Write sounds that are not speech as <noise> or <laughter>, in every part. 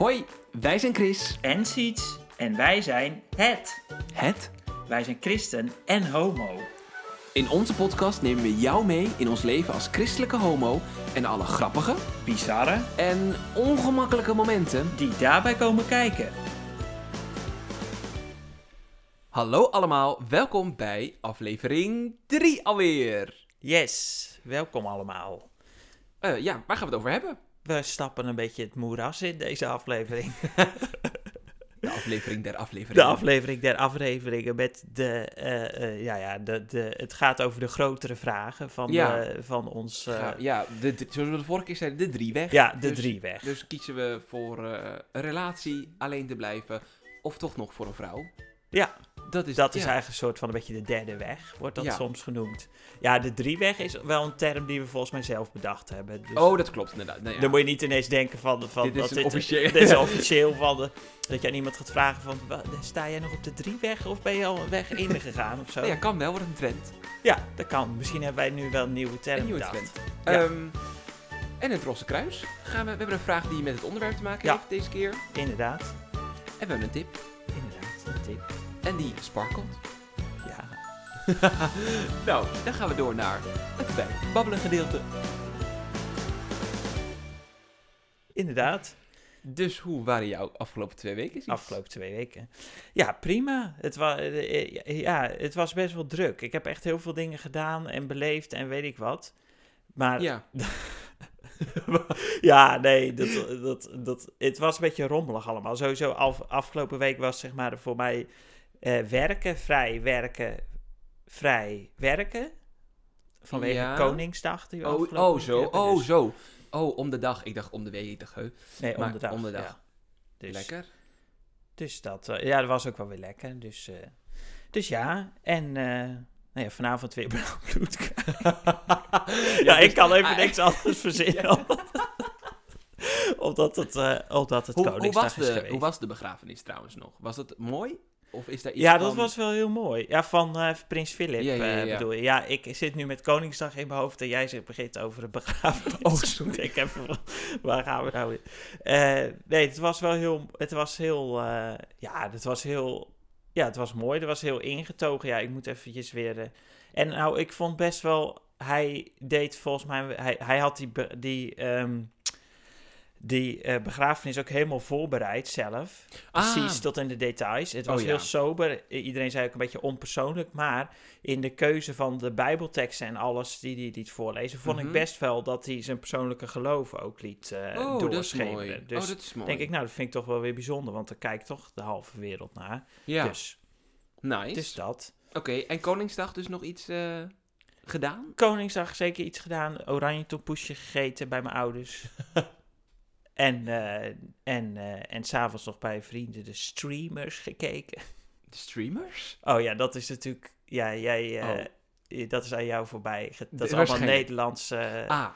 Hoi, wij zijn Chris. en Siets. En wij zijn het. Het. Wij zijn christen en homo. In onze podcast nemen we jou mee in ons leven als christelijke homo en alle grappige Bizarre en ongemakkelijke momenten. die daarbij komen kijken. Hallo allemaal, welkom bij aflevering 3 alweer. Yes, welkom allemaal. Eh, ja, waar gaan we het over hebben? We stappen een beetje het moeras in deze aflevering. De aflevering der De aflevering. der afleveringen met de, eh, eh, ja, ja, de, de, het gaat over de grotere vragen van, Ja. de- van ons, eh, Ja, ja de, zoals we de vorige keer zeiden, de drieweg. ja, de Dus- drieweg. Dus kiezen we voor eh, een relatie, alleen te blijven, of toch nog voor een vrouw. Ja, Dat is, dat is ja. eigenlijk een soort van een beetje de derde weg, wordt dat Ja. soms genoemd. Ja, de drieweg is wel een term die we volgens mij zelf bedacht hebben. Dus Oh, dat klopt inderdaad. Nee, ja. Dan moet je niet ineens denken van... van Dit is dat een officieel- Dit is <laughs> officieel van... De, dat je aan iemand gaat vragen van... Sta jij nog op de drieweg of ben je al een weg ingegaan of zo? Oh ja, kan wel, wordt een trend. Ja, dat kan. Misschien hebben wij nu wel een nieuwe term Een nieuwe bedacht. trend. Ehm, en het Rosse Kruis. Gaan we, we hebben een vraag die met het onderwerp te maken heeft deze keer. Inderdaad. En we hebben een tip. Inderdaad, een tip. En die sparkelt. Ja. <laughs> Nou, dan gaan we door naar het bij babbelen gedeelte. Inderdaad. Dus hoe waren jouw afgelopen twee weken? Afgelopen twee weken. Ja, prima. Het, wa eh, ja, het was best wel druk. Ik heb echt heel veel dingen gedaan en beleefd en weet ik wat. Maar Ja. <laughs> Ja, nee, dat, dat, dat, het was een beetje rommelig allemaal. Sowieso af, afgelopen week was zeg maar voor mij eh, werken, vrij werken, vrij werken. Vanwege Ja. Koningsdag. Die Oh, oh zo. hebben, Oh, dus- zo. Oh, om de dag. Ik dacht om de week. Dacht. Nee, om Maar de dag. om de dag. ja. Dus, Lekker. Dus dat, eh, ja, dat was ook wel weer lekker. Dus, eh, dus ja, en nou ja, vanavond weer <laughs> bloed. <laughs> ja, ik dus- kan even ah, niks anders <laughs> verzinnen. omdat het, eh, omdat het Hoe, hoe, Koningsdag was is de, geweest. hoe was de begrafenis trouwens nog? Was het mooi? Of is daar iets Ja, dat van- was wel heel mooi. Ja, van eh, Prins Philip Ja, ja, ja, eh, ja. bedoel je. Ja, ik zit nu met Koningsdag in mijn hoofd en jij zit, begint over een begrafenis. Oh, <laughs> sorry. ik heb, waar gaan we nou in? Eh, nee, het was wel heel, het was heel, ja, het was heel, ja, het was mooi. Het was heel ingetogen. Ja, ik moet eventjes weer, en nou, ik vond best wel, hij deed volgens mij, hij, hij had die, die, ehm, die eh, begrafenis ook helemaal voorbereid zelf. Ah. Precies, tot in de details. Het was Oh, ja. heel sober. Iedereen zei ook een beetje onpersoonlijk. Maar in de keuze van de Bijbelteksten en alles die hij liet voorlezen, vond Mhm. ik best wel dat hij zijn persoonlijke geloof ook liet Oh, dat is doorschemeren. mooi. Dus oh, dat is mooi. denk ik, nou, dat vind ik toch wel weer bijzonder, want er kijkt toch de halve wereld naar. Ja, Dus, nice. dus dat. Oké, en Koningsdag dus nog iets eh, gedaan? Koningsdag zeker iets gedaan. Oranje tompoesje gegeten bij mijn ouders. <laughs> en eh, en, eh en s'avonds nog bij vrienden de streamers gekeken. De streamers? Oh ja, dat is natuurlijk. Ja, jij. Oh. eh, Dat is aan jou voorbij. Dat is allemaal Waarschijnlijk. Nederlands. eh, ah,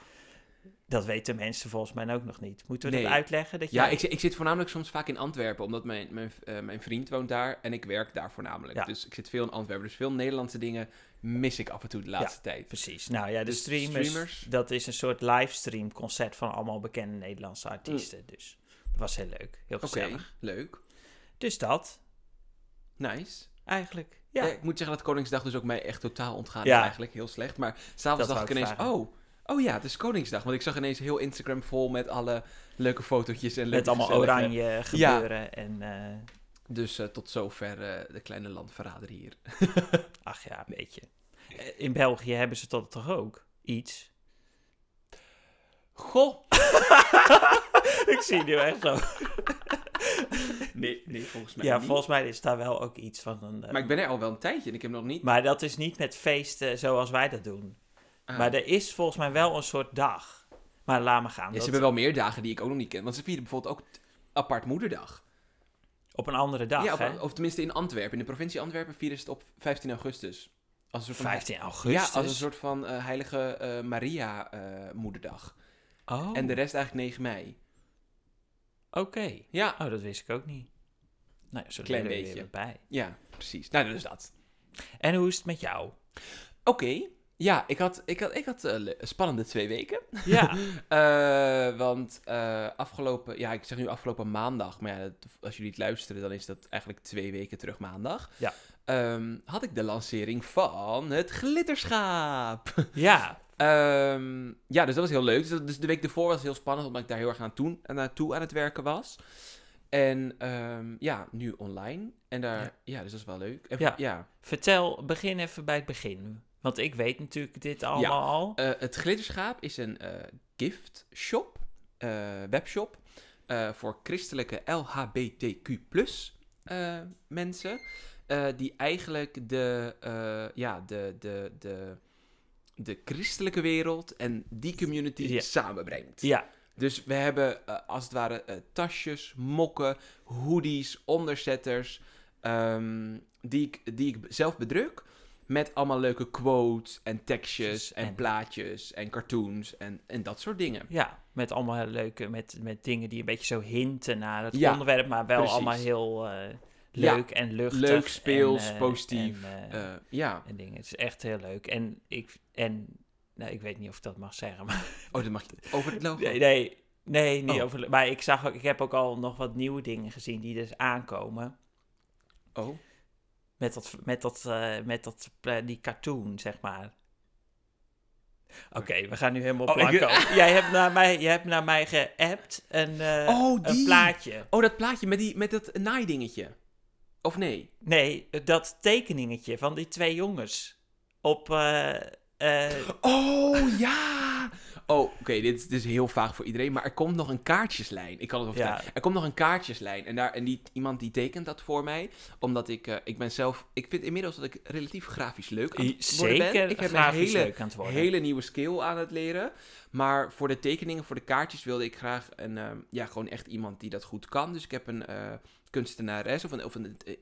Dat weten mensen volgens mij ook nog niet. Moeten we Nee. dat uitleggen? Dat ja, jij- ik, zit- ik zit voornamelijk soms vaak in Antwerpen, omdat mijn, mijn, mijn vriend woont daar en ik werk daar voornamelijk. Ja. Dus ik zit veel in Antwerpen, dus veel Nederlandse dingen mis ik af en toe de laatste tijd. Precies. Nou ja, de Dus streamers, streamers. Dat is een soort livestream concert van allemaal bekende Nederlandse artiesten. Dus dat was heel leuk. Heel gezellig. leuk. Dus dat Nice. eigenlijk. Ja. Ja. ik moet zeggen dat Koningsdag dus ook mij echt totaal ontgaan Ja. is eigenlijk. Heel slecht. Maar s'avonds dacht ik ineens, vragen. oh, oh ja, het is Koningsdag. Want ik zag ineens heel Instagram vol met alle leuke fotootjes en leuke Met allemaal oranje gebeuren. En eh, Dus eh, tot zover eh, de kleine landverrader hier. <laughs> ach ja, een beetje. Eh, In België hebben ze dat toch ook? Iets. Goh! <laughs> ik zie nu echt zo. <laughs> Nee, nee, volgens mij Ja, niet. volgens mij is daar wel ook iets van een... Maar ik ben er al wel een tijdje en ik heb nog niet... Maar dat is niet met feesten zoals wij dat doen. Ah. Maar er is volgens mij wel een soort dag. Maar laat me gaan. Ja, ze hebben wel meer dagen die ik ook nog niet ken. Want ze vieren bijvoorbeeld ook apart moederdag. Op een andere dag, ja, op- hè? of tenminste in Antwerpen. In de provincie Antwerpen vieren ze het op 15 augustus. Als een soort van 15 augustus? Ja, als een soort van eh, heilige eh, Maria eh, moederdag. Oh, En de rest eigenlijk 9 mei. oké. Ja, Oh, dat wist ik ook niet. Nou ja, zo Klein beetje. weer bij. ja, precies. Nou, dus dat. En hoe is het met jou? Oké, Ja, ik had, ik had, ik had eh, spannende twee weken. Ja, <laughs> Eh, want eh, afgelopen, ja, ik zeg nu afgelopen maandag, maar ja, dat- als jullie het luisteren, dan is dat eigenlijk twee weken terug maandag. Ja. Ehm, had ik de lancering van het glitterschaap. ja, <laughs> Ehm, ja, dus dat was heel leuk. Dus, dus de week ervoor was heel spannend, omdat ik daar heel erg aan toen, naartoe aan het werken was. En ehm, ja, nu online. En daar, ja. Ja. dus dat is wel leuk. En, Ja. ja. vertel, begin even bij het begin. Want ik weet natuurlijk dit allemaal al. Eh, het Glitterschaap is een eh, gift shop, eh, webshop, voor christelijke LHBTQ eh, mensen. die eigenlijk de, ja, de, de, de, de christelijke wereld en die community Ja. samenbrengt. Ja, Dus we hebben als het ware tasjes, mokken, hoodies, onderzetters, ehm, die, ik, die ik zelf bedruk. Met allemaal leuke quotes en tekstjes en, En- plaatjes en cartoons en, en dat soort dingen. ja, met allemaal heel leuke, met, met dingen die een beetje zo hinten naar het Ja, onderwerp, maar wel precies. allemaal heel eh, Ja, leuk en luchtig. Leuk, speels, en, eh, positief. En, eh, ja. en dingen. Het is echt heel leuk. En ik, en, nou, ik weet niet of ik dat mag zeggen, maar Oh, dat mag je over het logo. nee, nee, nee niet Oh. over. Maar ik zag ook, ik heb ook al nog wat nieuwe dingen gezien die dus aankomen. Oh, Met dat, met dat, eh, met dat, eh, die cartoon, zeg maar. Oké, we gaan nu helemaal Oh, ik- blanco. jij, hebt naar mij, jij hebt naar mij geappt een, eh, Oh, een plaatje. oh dat plaatje met, die, met dat naaidingetje. Of nee? Nee, dat tekeningetje van die twee jongens. Op, Oh, ja! Oh, oké, dit, is- dit is heel vaag voor iedereen, maar er komt nog een kaartjeslijn. Ik kan het wel Ja. Er komt nog een kaartjeslijn. En, daar, en die, iemand die tekent dat voor mij, omdat ik, eh, ik ben zelf... Ik vind inmiddels dat ik relatief grafisch leuk aan het worden ben. zeker Ik heb een hele, hele nieuwe skill aan het leren. Maar voor de tekeningen, voor de kaartjes wilde ik graag een, ehm, ja, gewoon echt iemand die dat goed kan. Dus ik heb een eh, kunstenares of een, of een eh,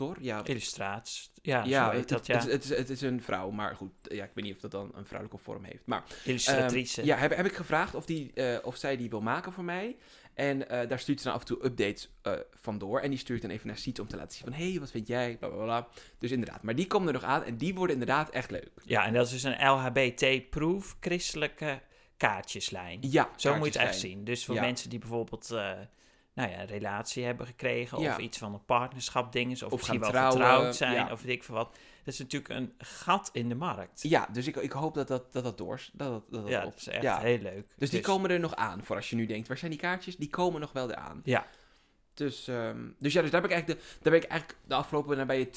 illustrator. Ja, Illustraties. Ja, ja, het, dat, ja. het, het, is, het is een vrouw, maar goed, ja, ik weet niet of dat dan een vrouwelijke vorm heeft. Maar Illustratrice. Ehm, ja, heb, heb ik gevraagd of, die, eh, of zij die wil maken voor mij. En eh, daar stuurt ze dan af en toe updates eh van door. En die stuurt dan even naar Siet om te laten zien van... Hé, hey, wat vind jij? Bla, bla, bla. Dus inderdaad, maar die komen er nog aan en die worden inderdaad echt leuk. Ja, en dat is dus een LHBT-proof christelijke kaartjeslijn. Ja, Zo moet je het echt zien. Dus voor Ja. mensen die bijvoorbeeld nou ja, een relatie hebben gekregen... Ja. of iets van een partnerschap dinges... of, Of misschien wel trouwen, getrouwd zijn ja. of weet ik veel wat. Dat is natuurlijk een gat in de markt. Ja, dus ik, ik hoop dat dat, dat, dat door... Dat, dat, dat, Ja, dat is echt ja. heel leuk. Dus die komen er nog aan, voor als je nu denkt, waar zijn die kaartjes? Die komen nog wel eraan. Ja. Dus, ehm, dus ja, dus daar ben ik eigenlijk de, daar ben ik eigenlijk de afgelopen nabije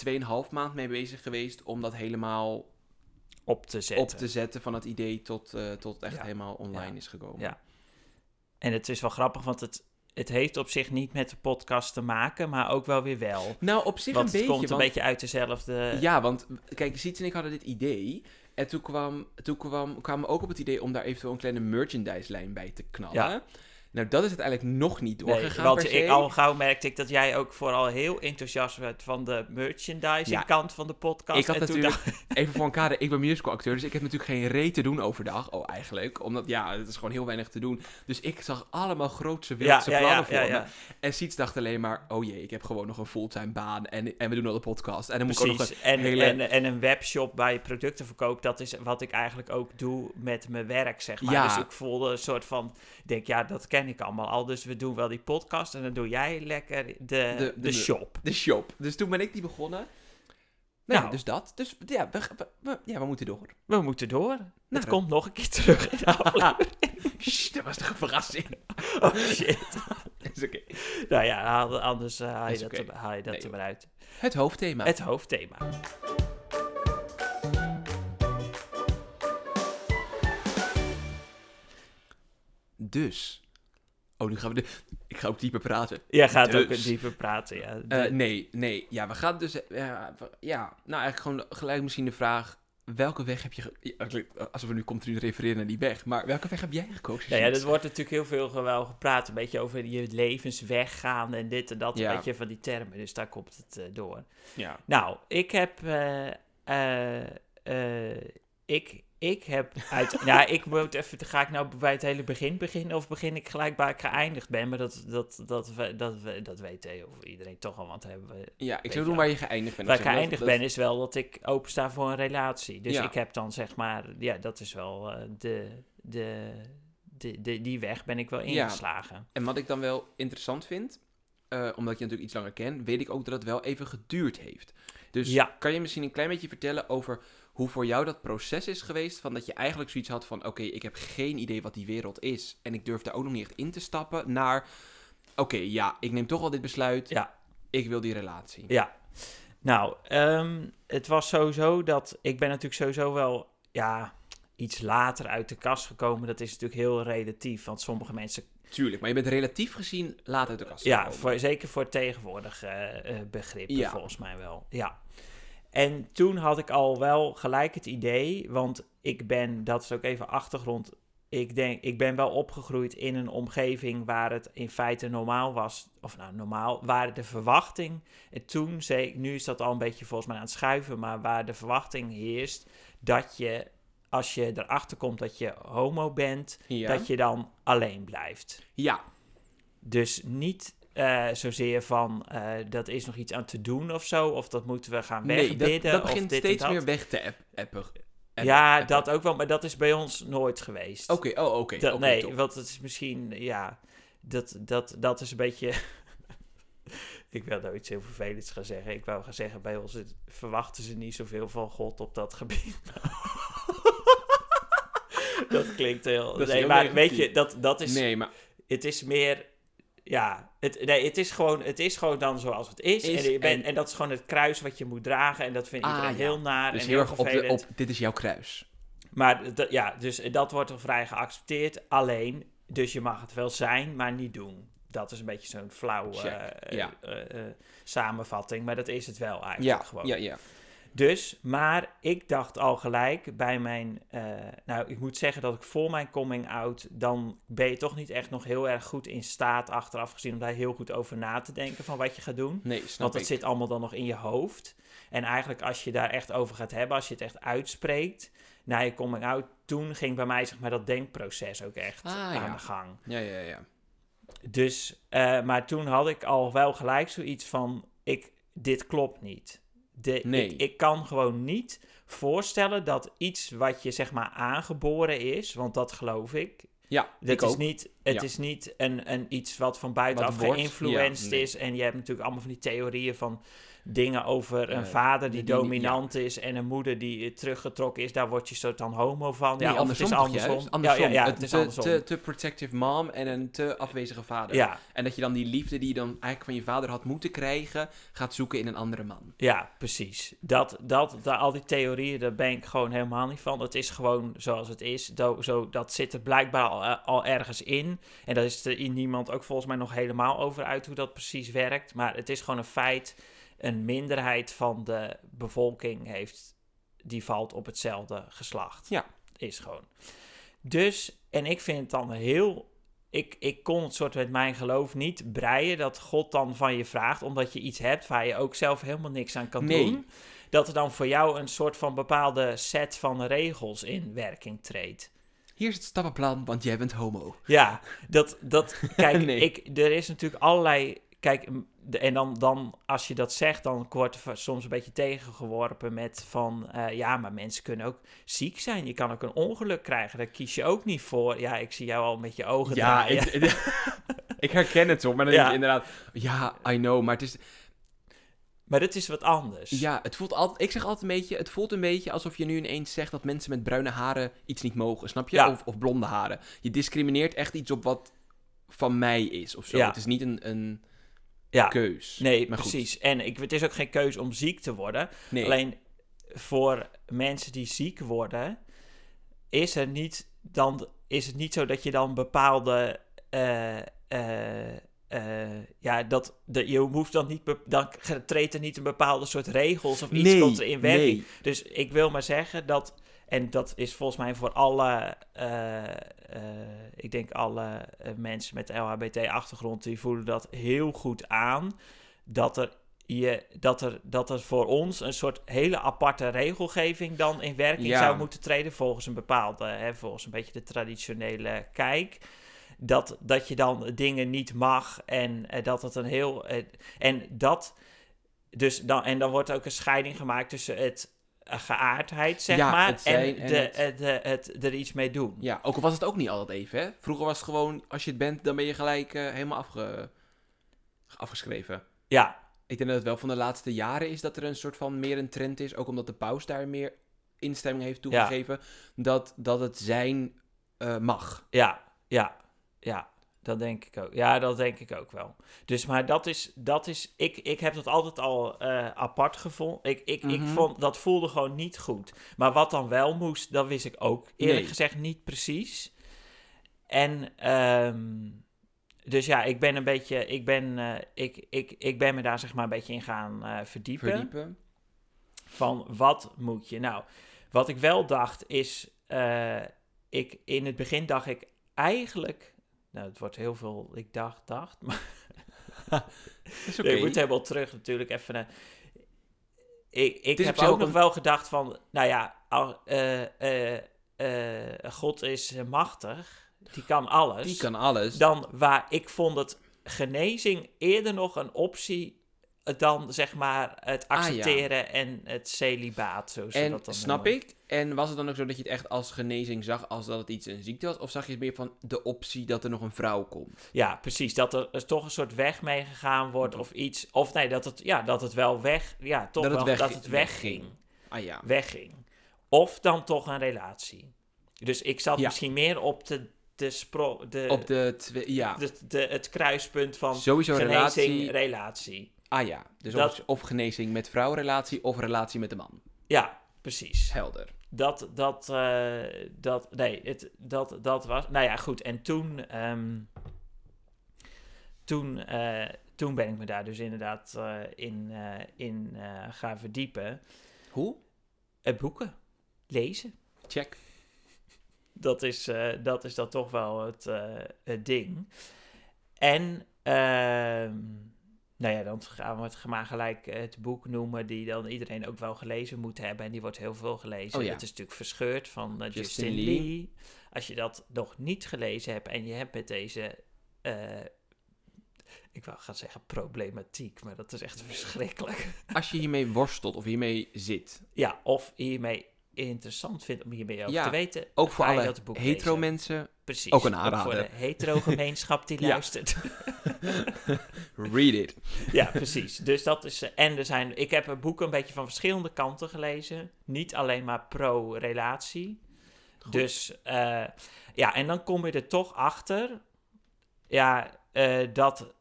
2,5 maand mee bezig geweest om dat helemaal op te zetten. op te zetten van het idee tot, eh, tot het echt Ja. helemaal online is gekomen. Ja. En het is wel grappig, want het, het heeft op zich niet met de podcast te maken, maar ook wel weer wel. Nou, op zich Want een het beetje. komt een beetje uit dezelfde... Ja, want kijk, Siets en ik hadden dit idee. En toen, kwam, toen kwam, kwamen we ook op het idee om daar eventueel een kleine merchandise-lijn bij te knallen. Ja. Nou, dat is uiteindelijk nog niet Nee, doorgegaan want per se. ik, al gauw merkte ik dat jij ook vooral heel enthousiast werd van de merchandising Ja. kant van de podcast. Ik had en toen natuurlijk- dacht- <laughs> Even voor een kader, ik ben musicalacteur, dus ik heb natuurlijk geen reet te doen overdag. Oh, eigenlijk. Omdat, ja, het is gewoon heel weinig te doen. Dus ik zag allemaal grootse wildse ja, plannen ja, voor me. En Siets dacht alleen maar, oh jee, ik heb gewoon nog een fulltime baan. En, en we doen al de podcast. En dan moet ik ook nog een En, hele... en, en een webshop waar je producten verkoopt, dat is wat ik eigenlijk ook doe met mijn werk, zeg maar. Dus ik voelde een soort van, ik denk, ja, dat ken ik allemaal al. Dus we doen wel die podcast en dan doe jij lekker de, de, De- de- shop. De shop. Dus toen ben ik die begonnen. Nou, Nou. dus dat. Dus ja we, we- we- ja, we moeten door. We moeten door. het Nou. komt nog een keer terug in de <laughs> aflevering. Sst, dat was toch een verrassing. <laughs> Oh shit. <laughs> is oké. nou ja, anders eh, haal je dat, oké. haal je dat Nee, er maar uit. Het hoofdthema. Het hoofdthema. Dus. Oh, nu gaan we de... Ik ga ook dieper praten. Jij gaat Dus. ook een dieper praten, ja. Eh, nee, nee. Ja, we gaan dus... eh, ja, ja, nou eigenlijk gewoon gelijk misschien de vraag... Welke weg heb je... Ge... Ja, alsof we nu continu refereren naar die weg. Maar welke weg heb jij gekozen? Ja, Sjoerd? er wordt natuurlijk heel veel wel gepraat, een beetje over je levensweg gaan en dit en dat, Ja. een beetje van die termen, dus daar komt het eh, door. Ja. Nou, ik heb, ik ik heb uit... ja, <laughs> ik moet even... Ga ik nou bij het hele begin beginnen of begin ik gelijk waar ik geëindigd ben? Maar dat, dat, dat, dat, dat, dat weet of iedereen toch al, want hebben we... Ja, ik zou doen waar je geëindigd bent. Waar ik. Dat- geëindigd dat- ben is wel dat ik opensta voor een relatie. Dus Ja. ik heb dan zeg maar... Ja, dat is wel eh, de, de, de, de... Die weg ben ik wel Ja. ingeslagen. En wat ik dan wel interessant vind, eh, omdat je natuurlijk iets langer kent, weet ik ook dat het wel even geduurd heeft. Dus Ja. kan je misschien een klein beetje vertellen over hoe voor jou dat proces is geweest? Van dat je eigenlijk zoiets had van: oké, ik heb geen idee wat die wereld is. En ik durf daar ook nog niet echt in te stappen. Naar: oké, ja, ik neem toch wel dit besluit. Ja. Ik wil die relatie. Ja. Nou, ehm, het was sowieso dat... Ik ben natuurlijk sowieso wel... Ja, iets later uit de kast gekomen. Dat is natuurlijk heel relatief. Want sommige mensen Tuurlijk, maar je bent relatief gezien laat uit de kast. Ja, voor, zeker voor tegenwoordig eh, eh, begrippen Ja. volgens mij wel. Ja. En toen had ik al wel gelijk het idee, want ik ben, dat is ook even achtergrond, ik denk, ik ben wel opgegroeid in een omgeving waar het in feite normaal was, of nou normaal, waar de verwachting, en toen, zei, nu is dat al een beetje volgens mij aan het schuiven, maar waar de verwachting heerst dat je, als je erachter komt dat je homo bent, Ja. dat je dan alleen blijft. ja, Dus niet eh, zozeer van eh, dat is nog iets aan te doen of zo, of dat moeten we gaan nee, wegbidden. dat, dat of begint dit en steeds meer weg te app- appen. Ja, appen. dat ook wel, maar dat is bij ons nooit geweest. Oké, oh, oké. Nee, top. want het is misschien, ja, dat, dat, dat is een beetje. <laughs> ik wil nou iets heel vervelends gaan zeggen. Ik wou gaan zeggen, bij ons verwachten ze niet zoveel van God op dat gebied. <laughs> dat klinkt heel. Dat nee, heel maar negatief. weet je, dat, dat is. Nee, maar Het is meer. Ja, het, nee, het, is gewoon, het is gewoon dan zoals het is. Is en, en- en dat is gewoon het kruis wat je moet dragen. En dat vindt Ah, iedereen ja. heel naar dus en heel heel erg op, de, op dit is jouw kruis. Maar ja, dus dat wordt er vrij geaccepteerd. Alleen, dus je mag het wel zijn, maar niet doen. Dat is een beetje zo'n flauw Check, eh, ja. eh, eh, samenvatting. Maar dat is het wel eigenlijk Ja, gewoon. ja, ja. Dus, maar ik dacht al gelijk bij mijn... eh, nou, ik moet zeggen dat ik voor mijn coming-out... dan ben je toch niet echt nog heel erg goed in staat... achteraf gezien om daar heel goed over na te denken... van wat je gaat doen. Nee, snap Want dat ik. zit allemaal dan nog in je hoofd. En eigenlijk als je daar echt over gaat hebben... als je het echt uitspreekt... na je coming-out... toen ging bij mij zeg maar dat denkproces ook echt Ah, aan ja. de gang. Ja, ja, ja. Dus, eh, maar toen had ik al wel gelijk zoiets van, ik, dit klopt niet. De, Nee. ik, ik kan gewoon niet voorstellen dat iets wat je zeg maar aangeboren is, want dat geloof ik. Ja, ik is niet, het Ja. is niet een, een iets wat van buitenaf geïnfluenced ja, nee. is. En je hebt natuurlijk allemaal van die theorieën van dingen over een Eh, vader die die- die- dominant is en een moeder die eh, teruggetrokken is. Daar word je soort dan homo van. Nee, ja, andersom het is andersom. juist? Andersom. Ja, Het het is te, andersom. Te, te protective mom en een te afwezige vader. ja, En dat je dan die liefde die je dan eigenlijk van je vader had moeten krijgen, gaat zoeken in een andere man. Ja, precies. Dat, dat, dat, al die theorieën, daar ben ik gewoon helemaal niet van. Het is gewoon zoals het is. Do, zo, dat zit er blijkbaar al, eh, al ergens in. En daar is er in niemand ook volgens mij nog helemaal over uit hoe dat precies werkt. Maar het is gewoon een feit. Een minderheid van de bevolking heeft, die valt op hetzelfde geslacht. Ja. Is gewoon. Dus, en ik vind het dan heel ik, ik kon het soort met mijn geloof niet breien dat God dan van je vraagt, omdat je iets hebt waar je ook zelf helemaal niks aan kan Nee. doen, dat er dan voor jou een soort van bepaalde set van regels in werking treedt. Hier is het stappenplan, want jij bent homo. Ja, dat, dat <laughs> kijk, Nee. ik, er is natuurlijk allerlei, kijk, de- en dan, dan als je dat zegt, dan wordt er soms een beetje tegengeworpen met van, eh, ja, maar mensen kunnen ook ziek zijn, je kan ook een ongeluk krijgen, daar kies je ook niet voor. Ja, ik zie jou al met je ogen Ja, draaien. ik, ik <laughs> herken het zo, maar dan Ja. denk inderdaad, ja, I know, maar het is, Maar dit is wat anders. ja, het voelt altijd, ik zeg altijd een beetje, het voelt een beetje alsof je nu ineens zegt dat mensen met bruine haren iets niet mogen, snap je? Ja. Of, of blonde haren. Je discrimineert echt iets op wat van mij is of zo. Ja. Het is niet een, een ja. keus. Nee, Maar goed. precies. En ik, het is ook geen keuze om ziek te worden. Nee. Alleen voor mensen die ziek worden, is, er niet, dan, is het niet zo dat je dan bepaalde. eh, eh, eh, ja, dat, de, je hoeft dan niet. Dan treedt er niet een bepaalde soort regels of iets nee, komt er in werking. nee. Dus ik wil maar zeggen dat, en dat is volgens mij voor alle, eh, eh, ik denk alle eh, mensen met LHBT-achtergrond, die voelen dat heel goed aan. Dat er je, dat, er, dat er voor ons een soort hele aparte regelgeving dan in werking Ja. zou moeten treden volgens een bepaalde, hè, volgens een beetje de traditionele kijk. Dat, dat je dan dingen niet mag en eh, dat het een heel. eh, en dat. Dus dan, en dan wordt ook een scheiding gemaakt tussen het geaardheid, zeg Ja, maar, en, en de, het- het, de, het er iets mee doen. Ja, ook al was het ook niet altijd even, hè. Vroeger was het gewoon, als je het bent, dan ben je gelijk eh, helemaal afge... afgeschreven. Ja, Ik denk dat het wel van de laatste jaren is dat er een soort van meer een trend is, ook omdat de paus daar meer instemming heeft toegegeven, dat, dat het zijn eh, mag. Ja, ja, ja. Dat denk ik ook. Ja, dat denk ik ook wel. Dus, maar dat is, dat is ik, ik heb dat altijd al eh, apart gevonden. Ik, ik, ik Mhm. vond, dat voelde gewoon niet goed. Maar wat dan wel moest, dat wist ik ook eerlijk Nee. gezegd niet precies. En, ehm, dus ja, ik ben een beetje, ik ben, eh, ik, ik, ik ben me daar zeg maar een beetje in gaan eh, verdiepen Verdiepen. van wat moet je? Nou, wat ik wel dacht is, ik, in het begin dacht ik eigenlijk, nou het wordt heel veel, ik dacht, dacht, maar <laughs> is. Nee, je moet helemaal terug natuurlijk even naar... Ik, ik heb ook nog een- wel gedacht van, nou ja, eh, God is machtig, die kan alles. Die kan alles. Dan waar ik vond het genezing eerder nog een optie dan zeg maar het Ah, ja. accepteren en het celibaat, ze en dat dan snap noemen. ik. En was het dan ook zo dat je het echt als genezing zag, als dat het iets een ziekte was? Of zag je het meer van de optie dat er nog een vrouw komt? Ja, precies. Dat er dus toch een soort weg mee gegaan wordt of iets. Of nee, dat het, ja, dat het wel weg... Ja, toch Dat het wel weg- dat het wegging. Ah ja. wegging. Of dan toch een relatie. Dus ik zat Ja. misschien meer op de, de, spro, de, Op de twee, ja. de, de, het kruispunt van Sowieso genezing, relatie. relatie. Ah ja. Dus Dat- of, of genezing met vrouwrelatie of relatie met de man. Ja, precies. Helder. Dat, dat, eh, dat, nee, het, dat, dat was, nou ja, goed. En toen, ehm, toen, eh, toen ben ik me daar dus inderdaad eh, in, in gaan verdiepen. Hoe? Boeken, lezen. Check. Dat is, dat is dan toch wel het, het ding. En, ehm, nou ja, dan gaan we het maar gelijk het boek noemen die dan iedereen ook wel gelezen moet hebben. En die wordt heel veel gelezen. Oh ja. Het is natuurlijk Verscheurd van eh, Justin Justin, Lee. Lee. Als je dat nog niet gelezen hebt en je hebt met deze, eh, ik wou gaan zeggen problematiek, maar dat is echt <laughs> verschrikkelijk. Als je hiermee worstelt of hiermee zit, Ja, of hiermee interessant vindt om hiermee over Ja, te weten. ook voor alle hetero mensen, Precies. Ook een voor aanrader. de hetero-gemeenschap <laughs> die Ja. luistert. <laughs> read it. ja, precies. Dus dat is... eh, En er zijn... Ik heb een boek een beetje van verschillende kanten gelezen. Niet alleen maar pro-relatie. Dus... eh, ja, en dan kom je er toch achter... Ja, eh, dat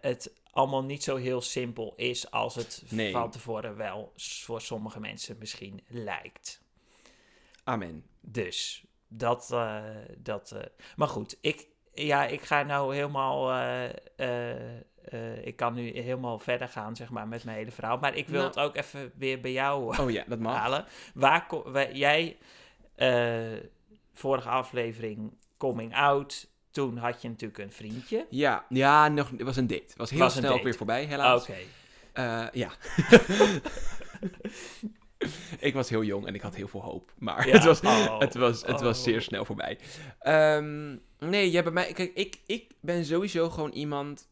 het allemaal niet zo heel simpel is... als het Nee. van tevoren wel voor sommige mensen misschien lijkt. Amen. Dus dat. eh, dat eh, maar goed, ik, ja, ik ga nou helemaal. eh, ik kan nu helemaal verder gaan, zeg maar, met mijn hele verhaal. Maar ik wil Nou. het ook even weer bij jou Oh ja, dat mag. halen. Waar, ko- waar- jij. vorige aflevering Coming Out. Toen had je natuurlijk een vriendje. Ja, ja nog, het was een date. Het was heel Was snel ook weer voorbij, helaas. Oké. Ja. <laughs> <laughs> <laughs> ik was heel jong en ik had heel veel hoop. Maar Ja, het, was, oh, het, was, het was oh. zeer snel voorbij. Ehm, nee, ja, bij mij... Kijk, ik, ik ben sowieso gewoon iemand...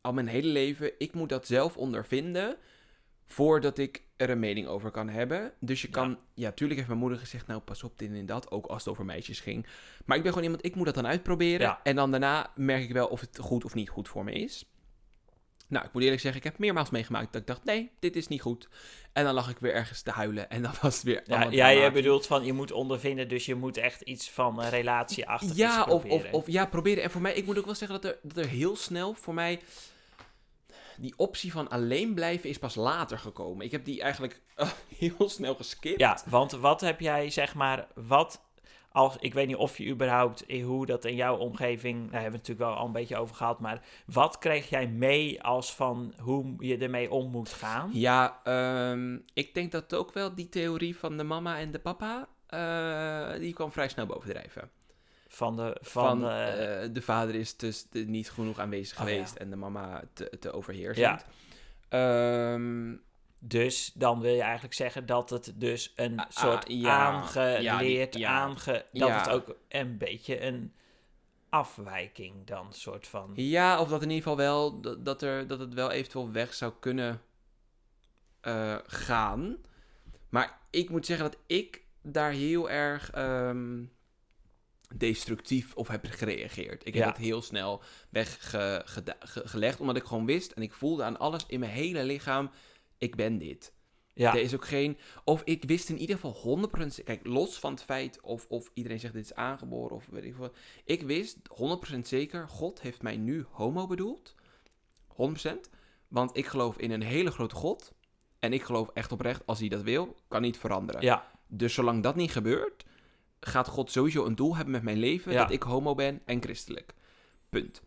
Al mijn hele leven, ik moet dat zelf ondervinden... voordat ik er een mening over kan hebben. Dus je Ja. kan... Ja, tuurlijk heeft mijn moeder gezegd... nou, pas op dit en dat. Ook als het over meisjes ging. Maar ik ben gewoon iemand... ik moet dat dan uitproberen. Ja. En dan daarna merk ik wel of het goed of niet goed voor me is. Nou, ik moet eerlijk zeggen, ik heb meermaals meegemaakt dat ik dacht, nee, dit is niet goed. En dan lag ik weer ergens te huilen en dan was het weer Ja, ja, je bedoelt van je moet ondervinden, dus je moet echt iets van een relatie achter Ja, of, of, of ja, proberen. En voor mij, ik moet ook wel zeggen dat er, dat er heel snel voor mij... Die optie van alleen blijven is pas later gekomen. Ik heb die eigenlijk eh, <laughs> heel snel geskipt. Ja, want wat heb jij, zeg maar, wat als, ik weet niet of je überhaupt, eh, hoe dat in jouw omgeving, daar hebben we het natuurlijk wel al een beetje over gehad, maar wat kreeg jij mee als van hoe je ermee om moet gaan? Ja, ehm, ik denk dat ook wel die theorie van de mama en de papa, eh, die kwam vrij snel bovendrijven. Van de, Van, van, eh, eh, de vader is dus de- niet genoeg aanwezig Oh, geweest ja. en de mama te, te overheersend. Ja. Ehm, Dus dan wil je eigenlijk zeggen dat het dus een Ah, soort ah, ja. aangeleerd, Ja, die- ja. aange... Dat het ook een beetje een afwijking dan soort van... ja, of dat in ieder geval wel, dat, dat, er, dat het wel eventueel weg zou kunnen eh, gaan. Maar ik moet zeggen dat ik daar heel erg ehm, destructief op heb gereageerd. Ik heb het heel snel weggelegd, omdat ik gewoon wist en ik voelde aan alles in mijn hele lichaam, ik ben dit. Ja, Er is ook geen. Of ik wist in ieder geval 100%. z- Kijk, los van het feit of, of iedereen zegt dit is aangeboren of weet ik veel. Ik wist 100% zeker. God heeft mij nu homo bedoeld. 100%. Want ik geloof in een hele grote God. En ik geloof echt oprecht, als hij dat wil, kan niet veranderen. ja, Dus zolang dat niet gebeurt, gaat God sowieso een doel hebben met mijn leven. Ja. Dat ik homo ben en christelijk. Punt.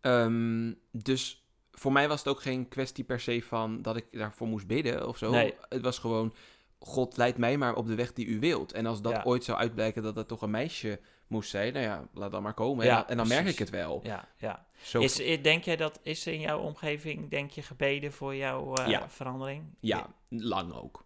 Ehm, dus voor mij was het ook geen kwestie per se van dat ik daarvoor moest bidden of zo. Nee. Het was gewoon, God leidt mij maar op de weg die u wilt. En als dat Ja. ooit zou uitblijken dat het toch een meisje moest zijn, nou ja, laat dan maar komen. Ja, en, dan- en dan merk ik het wel. ja, ja. Zo, Is, denk jij dat, is in jouw omgeving, denk je, gebeden voor jouw eh, Ja. verandering? ja, lang ook.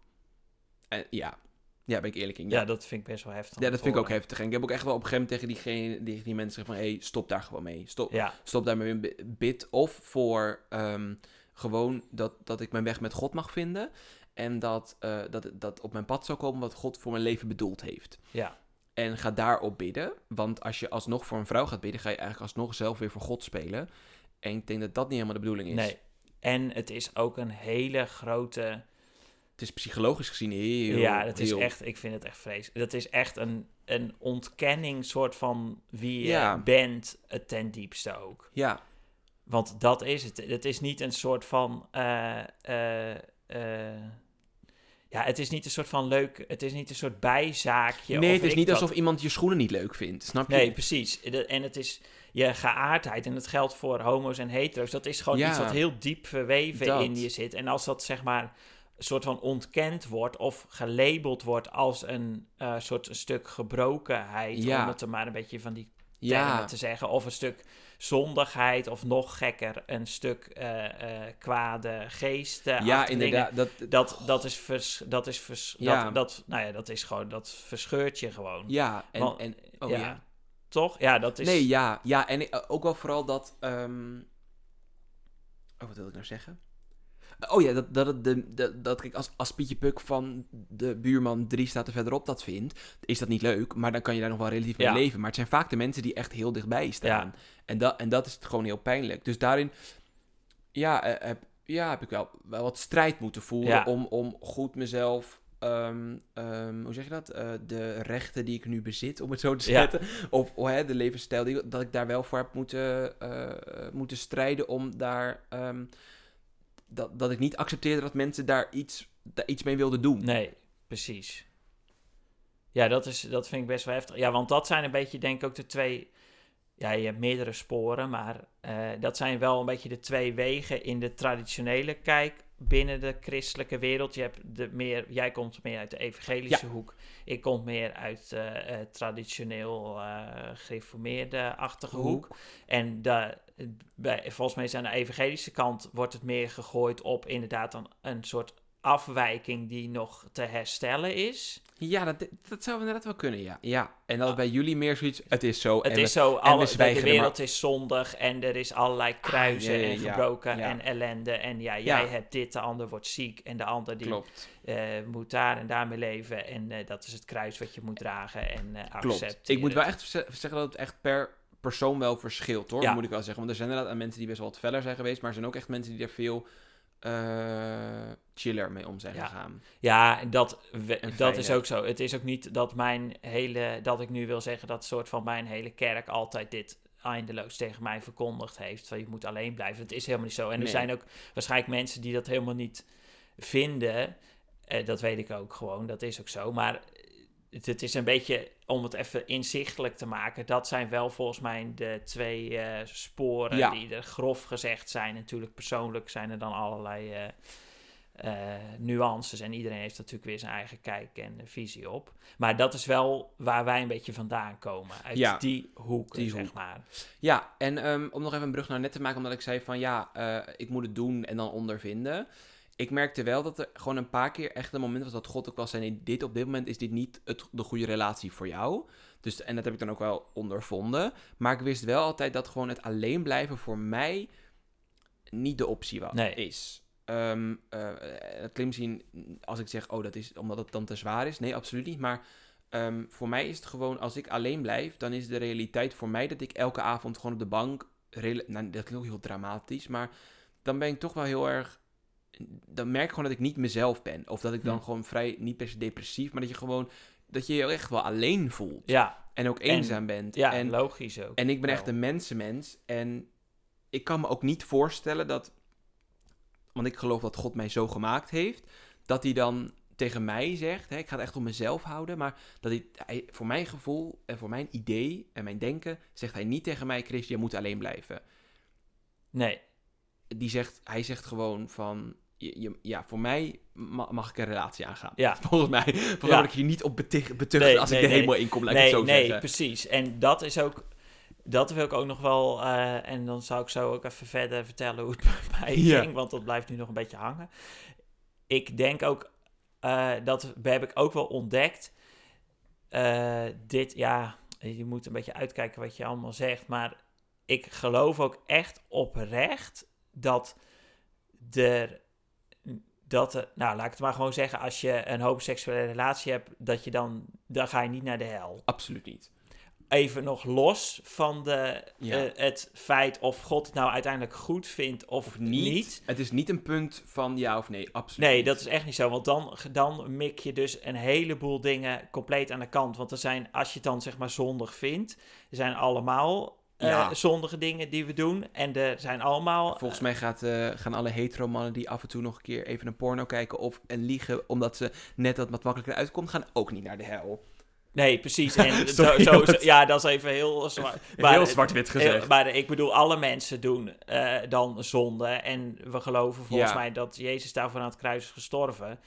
En, ja. Ja, ben ik eerlijk in. Ja, Ja, dat vind ik best wel heftig. ja dat vind ik ook heftig. En ik heb ook echt wel op een gegeven moment tegen diegene, die, die mensen gezegd van... hé, hey, stop daar gewoon mee. Stop, Ja, stop daarmee met bid. Of voor ehm, gewoon dat, dat ik mijn weg met God mag vinden. En dat, eh, dat, dat op mijn pad zou komen wat God voor mijn leven bedoeld heeft. ja, En ga daarop bidden. Want als je alsnog voor een vrouw gaat bidden, ga je eigenlijk alsnog zelf weer voor God spelen. En ik denk dat dat niet helemaal de bedoeling is. nee. En het is ook een hele grote... Het is psychologisch gezien heel... ja, dat is echt, ik vind het echt vreselijk. Dat is echt een, een ontkenning soort van wie je Ja. bent, het ten diepste ook. Ja, Want dat is het. Het is niet een soort van. eh, eh, eh, ja, het is niet een soort van leuk. Het is niet een soort bijzaakje. nee, het is niet alsof iemand je schoenen niet leuk vindt. Snap je? Nee, precies. En het is je geaardheid. En dat geldt voor homo's en hetero's. Dat is gewoon Ja. iets wat heel diep verweven Dat. in je zit. En als dat zeg maar soort van ontkend wordt of gelabeld wordt als een eh, soort een stuk gebrokenheid, Ja. om het er maar een beetje van die ja. te zeggen. Of een stuk zondigheid, of nog gekker, een stuk eh, eh, kwade geesten. ja, inderdaad. Dat, Dat, dat is vers, dat is vers, Ja. dat, dat, nou ja, dat is gewoon, dat verscheurt je gewoon. ja, en... Want- en oh, ja. ja. Toch? Ja, dat is... Nee, ja. Ja, en ook wel vooral dat... ehm, Oh, wat wil ik nou zeggen? Oh ja, dat, dat, de, dat, dat ik als, als Pietje Puk van de buurman drie staten verderop dat vindt, is dat niet leuk, maar dan kan je daar nog wel relatief mee Ja. leven. Maar het zijn vaak de mensen die echt heel dichtbij staan. Ja. En, dat, en dat is gewoon heel pijnlijk. Dus daarin, ja, eh, heb, ja, heb ik wel, wel wat strijd moeten voeren Ja. om, om goed mezelf... ehm, ehm, hoe zeg je dat? Eh, de rechten die ik nu bezit, om het zo te Ja. zetten. Of oh, hè, de levensstijl, die, dat ik daar wel voor heb moeten, eh, moeten strijden om daar... ehm, dat, dat ik niet accepteerde dat mensen daar iets, daar iets mee wilden doen. Nee, precies. Ja, dat, is, dat vind ik best wel heftig. Ja, want dat zijn een beetje, denk ik, ook de twee... Ja, je hebt meerdere sporen, maar eh, dat zijn wel een beetje de twee wegen in de traditionele kijk binnen de christelijke wereld. Je hebt de meer, jij komt meer uit de evangelische hoek. Ik kom meer uit eh, traditioneel eh gereformeerde-achtige hoek. En de, bij, volgens mij is aan de evangelische kant wordt het meer gegooid op inderdaad een, een soort afwijking die nog te herstellen is. Ja, dat, dat zou inderdaad wel kunnen, ja. ja. En dat bij jullie meer zoiets, het is zo. Het en is zo, we alle, de, er maar- wereld is zondig en er is allerlei kruisen ja, ja, en gebroken en ellende. En ja, jij hebt dit, de ander wordt ziek en de ander die Klopt. eh, moet daar en daarmee leven. En eh, dat is het kruis wat je moet dragen en eh Klopt. accepteren. Ik moet wel echt ze- zeggen dat het echt per persoon wel verschilt, hoor. Moet ik wel zeggen. Want er zijn inderdaad mensen die best wel wat feller zijn geweest, maar er zijn ook echt mensen die er veel eh, chiller mee om zijn Ja. gegaan. Ja, dat, we- dat is ook zo. Het is ook niet dat mijn hele, dat ik nu wil zeggen dat soort van mijn hele kerk altijd dit eindeloos tegen mij verkondigd heeft. Van je moet alleen blijven. Het is helemaal niet zo. En er zijn ook waarschijnlijk mensen die dat helemaal niet vinden. Eh, dat weet ik ook gewoon. Dat is ook zo. Maar het, het is een beetje, om het even inzichtelijk te maken, dat zijn wel volgens mij de twee eh, sporen Ja. die er grof gezegd zijn. Natuurlijk persoonlijk zijn er dan allerlei eh, eh, nuances. En iedereen heeft natuurlijk weer zijn eigen kijk en visie op. Maar dat is wel waar wij een beetje vandaan komen. Uit Ja, die hoek, zeg hoek. maar. Ja, en ehm, om nog even een brug naar net te maken, omdat ik zei van ja, ik moet het doen en dan ondervinden. Ik merkte wel dat er gewoon een paar keer echt een moment was dat God ook wel zei, nee, dit op dit moment is dit niet het, de goede relatie voor jou. Dus, en dat heb ik dan ook wel ondervonden. Maar ik wist wel altijd dat gewoon het alleen blijven voor mij niet de optie was, Nee. is. Eh, het klinkt misschien als ik zeg, oh, dat is omdat het dan te zwaar is. Nee, absoluut niet. Maar ehm, voor mij is het gewoon, als ik alleen blijf, dan is de realiteit voor mij dat ik elke avond gewoon op de bank. Nou, dat klinkt ook heel dramatisch, maar dan ben ik toch wel heel erg. Dan merk ik gewoon dat ik niet mezelf ben. Of dat ik dan Hm. gewoon vrij, niet per se depressief, maar dat je gewoon. Dat je je echt wel alleen voelt. Ja, En ook eenzaam bent. ja en, logisch ook. en ik ben wel. echt een mensenmens. En ik kan me ook niet voorstellen dat. Want ik geloof dat God mij zo gemaakt heeft. Dat hij dan tegen mij zegt. Hè, ik ga het echt om mezelf houden. Maar dat hij, hij- voor mijn gevoel en voor mijn idee en mijn denken. Zegt hij niet tegen mij: Chris, je moet alleen blijven. Nee, Die zegt, hij zegt gewoon van. Je- je- ja, voor mij ma- mag ik een relatie aangaan. ja. <laughs> Volgens mij. Ja. word ik hier niet op betig- betucht Nee, als nee, ik de nee. hemel inkom. Laat ik nee, het zo nee, zeggen. precies. En dat is ook, dat wil ik ook nog wel, eh, en dan zou ik zo ook even verder vertellen hoe het <laughs> bij mij Ja. ging, want dat blijft nu nog een beetje hangen. Ik denk ook, eh, dat heb ik ook wel ontdekt, eh, dit, ja, je moet een beetje uitkijken wat je allemaal zegt, maar ik geloof ook echt oprecht dat er dat er, nou laat ik het maar gewoon zeggen, als je een homoseksuele relatie hebt, dat je dan, dan ga je niet naar de hel. Absoluut niet. Even nog los van de, Ja. eh, het feit of God het nou uiteindelijk goed vindt of, Of niet. Het is niet een punt van ja of nee. Absoluut. Nee, niet. dat is echt niet zo. Want dan, dan mik je dus een heleboel dingen compleet aan de kant. Want er zijn, als je het dan zeg maar zondig vindt, er zijn allemaal eh, Ja. zondige dingen die we doen. En er zijn allemaal... Volgens mij gaat, eh, gaan alle hetero mannen die af en toe nog een keer even een porno kijken of en liegen omdat ze net dat wat makkelijker uitkomt, gaan ook niet naar de hel. Nee, precies. En <laughs> zo, Sorry, zo, dat- ja, dat is even heel zwart. <laughs> Heel zwart-wit gezegd. Heel- maar ik bedoel, alle mensen doen eh, dan zonde. En we geloven volgens Ja. mij dat Jezus daarvoor aan het kruis is gestorven.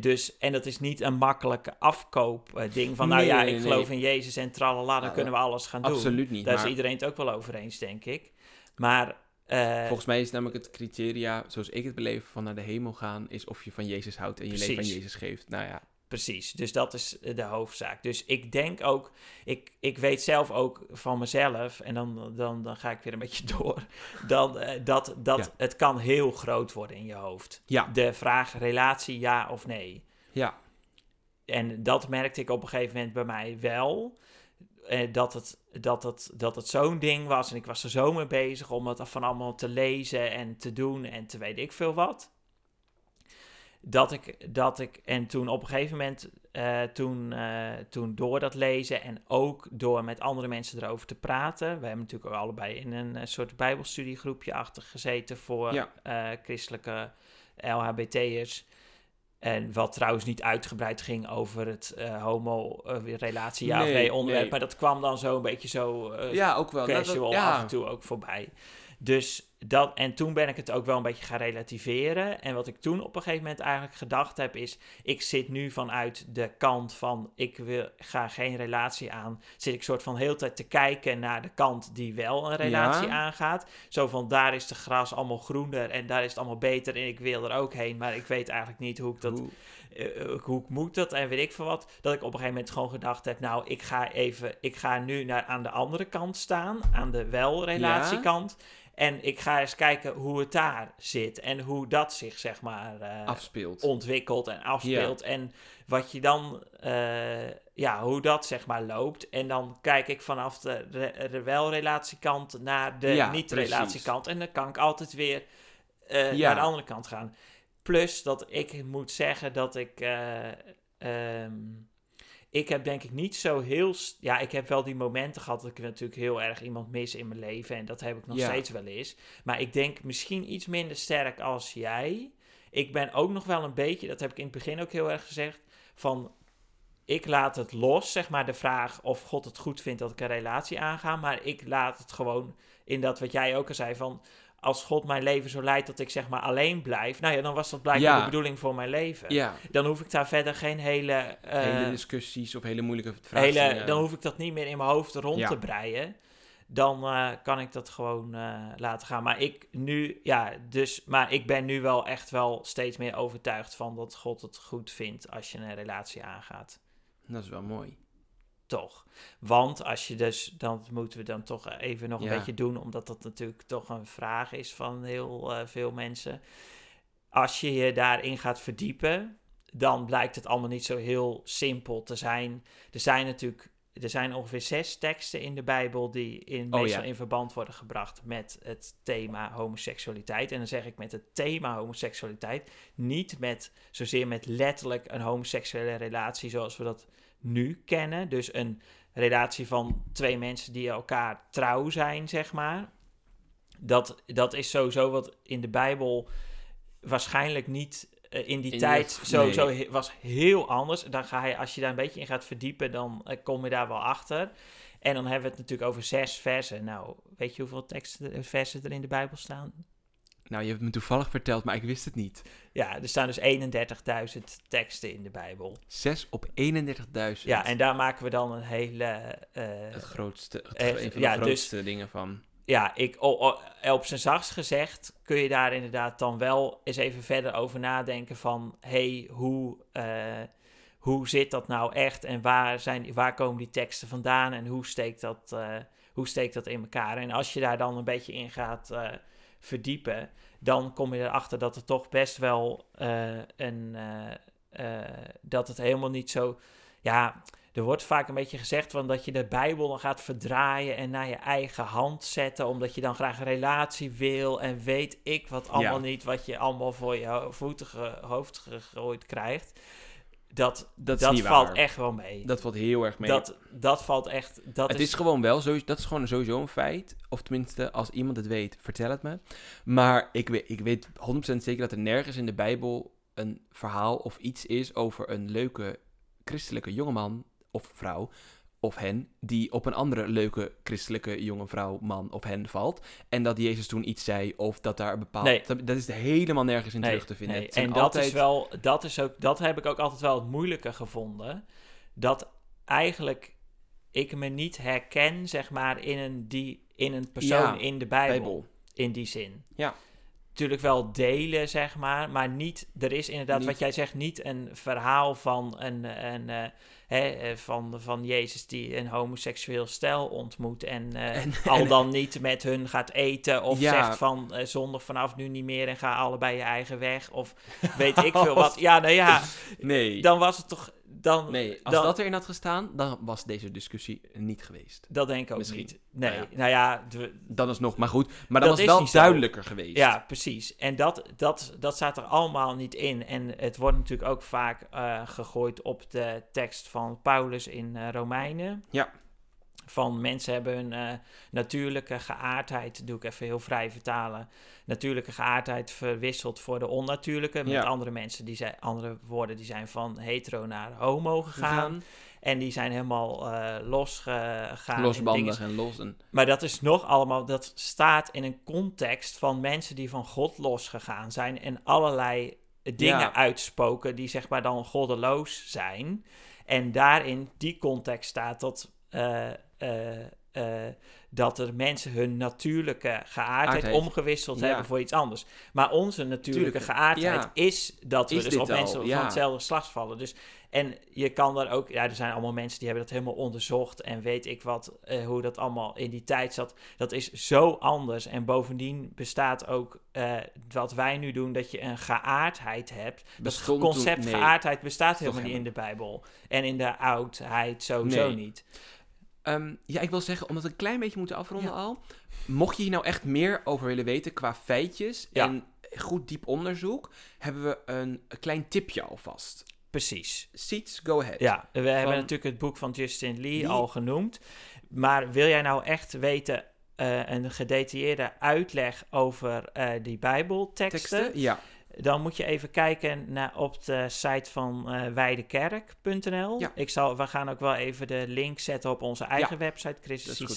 Dus, en dat is niet een makkelijke afkoop eh, ding van, nou Nee, ja, ik nee. geloof in Jezus en tralala, dan Nou, kunnen we alles gaan doen. Absoluut niet. Daar maar is iedereen het ook wel over eens, denk ik. Maar, eh, volgens mij is namelijk het criteria, zoals ik het beleef, van naar de hemel gaan, is of je van Jezus houdt en je leven aan. Jezus geeft. Nou ja, Precies, dus dat is de hoofdzaak. Dus ik denk ook, ik, ik weet zelf ook van mezelf, en dan, dan, dan ga ik weer een beetje <laughs> door, dan, eh, dat, dat Ja. het kan heel groot worden in je hoofd. ja, De vraag relatie ja of nee. ja, En dat merkte ik op een gegeven moment bij mij wel. eh, dat het, dat het, dat het zo'n ding was. En ik was er zo mee bezig om het van allemaal te lezen en te doen en te weet ik veel wat. Dat ik, dat ik en toen op een gegeven moment, eh, toen, eh, toen door dat lezen en ook door met andere mensen erover te praten. We hebben natuurlijk ook allebei in een eh, soort bijbelstudiegroepje achter gezeten voor Ja. christelijke LHBT'ers. En wat trouwens niet uitgebreid ging over het homo-relatie, ja of Nee, onderwerp. nee. Maar dat kwam dan zo een beetje zo ja, ook wel. Nou, dat- casual ja. af en toe ook voorbij. Dus dat, en toen ben ik het ook wel een beetje gaan relativeren. En wat ik toen op een gegeven moment eigenlijk gedacht heb, is: ik zit nu vanuit de kant van ik wil, ga geen relatie aan. Zit ik soort van heel tijd te kijken naar de kant die wel een relatie Ja. aangaat. Zo van daar is de gras allemaal groener en daar is het allemaal beter en ik wil er ook heen. Maar ik weet eigenlijk niet hoe ik dat Hoe- eh, hoe moet dat en weet ik veel wat. Dat ik op een gegeven moment gewoon gedacht heb, nou, ik ga even, ik ga nu naar, aan de andere kant staan, aan de wel-relatiekant. En ik ga eens kijken hoe het daar zit en hoe dat zich, zeg maar, eh, afspeelt. ontwikkelt en afspeelt. En wat je dan, eh, ja, hoe dat, zeg maar, loopt. En dan kijk ik vanaf de, re- de wel-relatiekant naar de Ja, niet-relatiekant. En dan kan ik altijd weer eh, Ja. naar de andere kant gaan. Plus dat ik moet zeggen dat ik. eh, ehm, ik heb denk ik niet zo heel. Ja, ik heb wel die momenten gehad dat ik natuurlijk heel erg iemand mis in mijn leven. En dat heb ik nog Ja. steeds wel eens. Maar ik denk misschien iets minder sterk als jij. Ik ben ook nog wel een beetje, dat heb ik in het begin ook heel erg gezegd. Van ik laat het los, zeg maar, de vraag of God het goed vindt dat ik een relatie aanga. Maar ik laat het gewoon in dat wat jij ook al zei van als God mijn leven zo leidt dat ik zeg maar alleen blijf, nou ja, dan was dat blijkbaar Ja. de bedoeling voor mijn leven. Ja, Dan hoef ik daar verder geen hele, eh, hele discussies of hele moeilijke vragen. hele dan hoef ik dat niet meer in mijn hoofd rond Ja. te breien. Dan eh, kan ik dat gewoon eh, laten gaan. Maar ik nu, ja, dus, maar ik ben nu wel echt wel steeds meer overtuigd van dat God het goed vindt als je een relatie aangaat. Dat is wel mooi. Toch. Want als je dus, dan moeten we dan toch even nog een Ja. beetje doen, omdat dat natuurlijk toch een vraag is van heel eh, veel mensen. Als je je daarin gaat verdiepen, dan blijkt het allemaal niet zo heel simpel te zijn. Er zijn natuurlijk, er zijn ongeveer zes teksten in de Bijbel die in, Oh, meestal ja. in verband worden gebracht met het thema homoseksualiteit. En dan zeg ik met het thema homoseksualiteit, niet met zozeer met letterlijk een homoseksuele relatie zoals we dat nu kennen. Dus een relatie van twee mensen die elkaar trouw zijn, zeg maar. Dat, dat is sowieso wat in de Bijbel waarschijnlijk niet eh, in die In tijd ieder- sowieso nee. was heel anders. Dan ga je, als je daar een beetje in gaat verdiepen, dan eh, kom je daar wel achter. En dan hebben we het natuurlijk over zes versen. Nou, weet je hoeveel teksten, eh, versen er in de Bijbel staan? Nou, je hebt me toevallig verteld, maar ik wist het niet. Ja, er staan dus 31.000 teksten in de Bijbel. 6 op 31.000. Ja, en daar maken we dan een hele... eh, Het grootste, het, Eh, een van de ja, dus- grootste dingen van. ja, ik, op zijn zachtst gezegd kun je daar inderdaad dan wel eens even verder over nadenken van, hey, hoe, eh, hoe zit dat nou echt en waar, zijn, waar komen die teksten vandaan en hoe steekt dat, hoe steekt dat in elkaar? En als je daar dan een beetje in gaat verdiepen, dan kom je erachter dat het toch best wel eh, een, eh, eh, dat het helemaal niet zo, ja, er wordt vaak een beetje gezegd van dat je de Bijbel dan gaat verdraaien en naar je eigen hand zetten, omdat je dan graag een relatie wil en weet ik wat allemaal Ja. niet, wat je allemaal voor je voeten hoofd gegooid krijgt. Dat, Dat dat, valt waar. echt wel mee. Dat valt heel erg mee. dat, dat valt echt. Dat het is, is gewoon wel, zo, dat is gewoon sowieso een feit. Of tenminste, als iemand het weet, vertel het me. Maar ik weet, ik weet 100% zeker dat er nergens in de Bijbel een verhaal of iets is over een leuke christelijke jongeman of vrouw of hen, die op een andere leuke christelijke jonge vrouw, man of hen valt. En dat Jezus toen iets zei, of dat daar een bepaald... Nee. Dat, dat is helemaal nergens in Nee, terug te vinden. nee. En dat altijd- is wel, dat is ook, dat heb ik ook altijd wel het moeilijke gevonden. Dat eigenlijk ik me niet herken, zeg maar, in een, die, in een persoon Ja, in de Bijbel, Bijbel. In die zin. Ja. Natuurlijk wel delen, zeg maar, maar niet, er is inderdaad, Niet- wat jij zegt, niet een verhaal van een, een hè, eh, van, van Jezus die een homoseksueel stel ontmoet en, eh, En- al en- dan niet met hun gaat eten of Ja. zegt van eh, zondag vanaf nu niet meer en ga allebei je eigen weg of weet <laughs> ik veel wat. Ja, nou ja, Nee. dan was het toch, dan, nee, als dan- dat erin had gestaan, dan was deze discussie niet geweest. dat denk ik ook Misschien. niet. Nee, Nou nou ja, de- Dan is nog, maar goed. Maar Dat was wel zo. duidelijker geweest. Ja, precies. En dat, dat, dat staat er allemaal niet in. En het wordt natuurlijk ook vaak eh, gegooid op de tekst van Paulus in eh, Romeinen. Ja. Van mensen hebben hun eh, natuurlijke geaardheid, doe ik even heel vrij vertalen, natuurlijke geaardheid verwisseld voor de onnatuurlijke. Met Ja. andere mensen, die zijn, andere woorden, die zijn van hetero naar homo gegaan. En die zijn helemaal eh losgegaan. Losbandig en los. En, Maar dat is nog allemaal, dat staat in een context van mensen die van God losgegaan zijn en allerlei dingen Ja. uitspoken die zeg maar dan goddeloos zijn. En daarin, die context staat dat, eh, eh, eh, dat er mensen hun natuurlijke geaardheid Aardheid. omgewisseld Ja. hebben voor iets anders. Maar onze natuurlijke Tuurlijk, geaardheid ja. is dat we Is dus op al, mensen ja. van hetzelfde geslacht vallen. Dus en je kan daar ook, ja, er zijn allemaal mensen die hebben dat helemaal onderzocht en weet ik wat, eh, hoe dat allemaal in die tijd zat. Dat is zo anders. En bovendien bestaat ook wat wij nu doen, dat je een geaardheid hebt. Dat concept toen- nee. geaardheid bestaat helemaal niet in de Bijbel. En in de oudheid sowieso Nee. niet. Ehm, ja, ik wil zeggen, omdat we een klein beetje moeten afronden Ja. al. Mocht je hier nou echt meer over willen weten qua feitjes Ja. en goed diep onderzoek, hebben we een, een klein tipje alvast. Precies. Seats, go ahead. Ja, we hebben natuurlijk het boek van Justin Lee, Lee. al genoemd. Maar wil jij nou echt weten eh, een gedetailleerde uitleg over eh, die Bijbelteksten? Teksten? Ja. Dan moet je even kijken naar, op de site van eh weidekerk.nl. Ja. Ik zal, we gaan ook wel even de link zetten op onze eigen website, goed.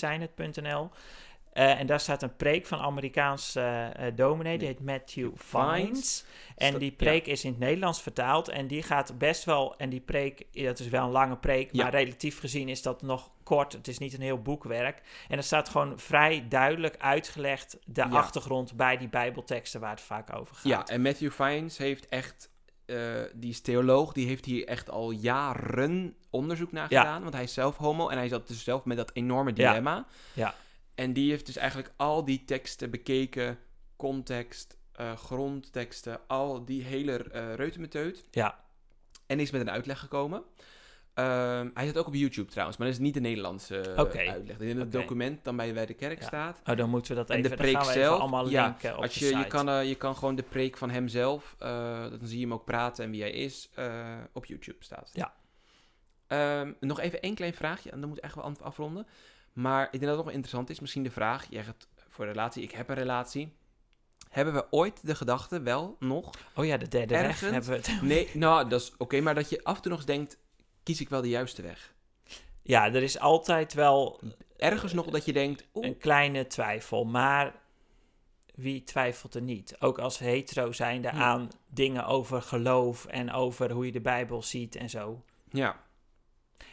Eh, en daar staat een preek van Amerikaans eh, eh, dominee, die heet Matthew Vines. En die preek is in het Nederlands vertaald en die gaat best wel, en die preek, dat is wel een lange preek, Ja. maar relatief gezien is dat nog kort. Het is niet een heel boekwerk. En er staat gewoon vrij duidelijk uitgelegd de Ja. achtergrond bij die bijbelteksten waar het vaak over gaat. Ja, en Matthew Vines heeft echt, eh, die is theoloog, die heeft hier echt al jaren onderzoek naar Ja. gedaan. Want hij is zelf homo en hij zat dus zelf met dat enorme Ja. dilemma. Ja. En die heeft dus eigenlijk al die teksten bekeken, context, eh, grondteksten, al die hele uh, reutemeteut. Ja. En is met een uitleg gekomen. Ehm, hij zit ook op YouTube trouwens, maar dat is niet de Nederlandse eh, Oké. uitleg. In het document dan bij, bij de kerk Ja. staat. Oh, dan moeten we dat En even, de dan preek zelf, allemaal ja, linken op Als de je, je, kan, je kan gewoon de preek van hemzelf, dan zie je hem ook praten en wie hij is, op YouTube staat. Ja. Ehm, nog even één klein vraagje, en dan moet ik echt wel af- afronden. Maar ik denk dat het nog wel interessant is, misschien de vraag, jij gaat voor een relatie, ik heb een relatie. Hebben we ooit de gedachte wel nog, Oh ja, de derde weg hebben we het. nee, nou dat is oké, maar dat je af en toe nog eens denkt, kies ik wel de juiste weg? Ja, er is altijd wel Ergens nog dat je denkt, oeh, een kleine twijfel, maar wie twijfelt er niet? Ook als hetero zijnde Hm. aan dingen over geloof en over hoe je de Bijbel ziet en zo. ja,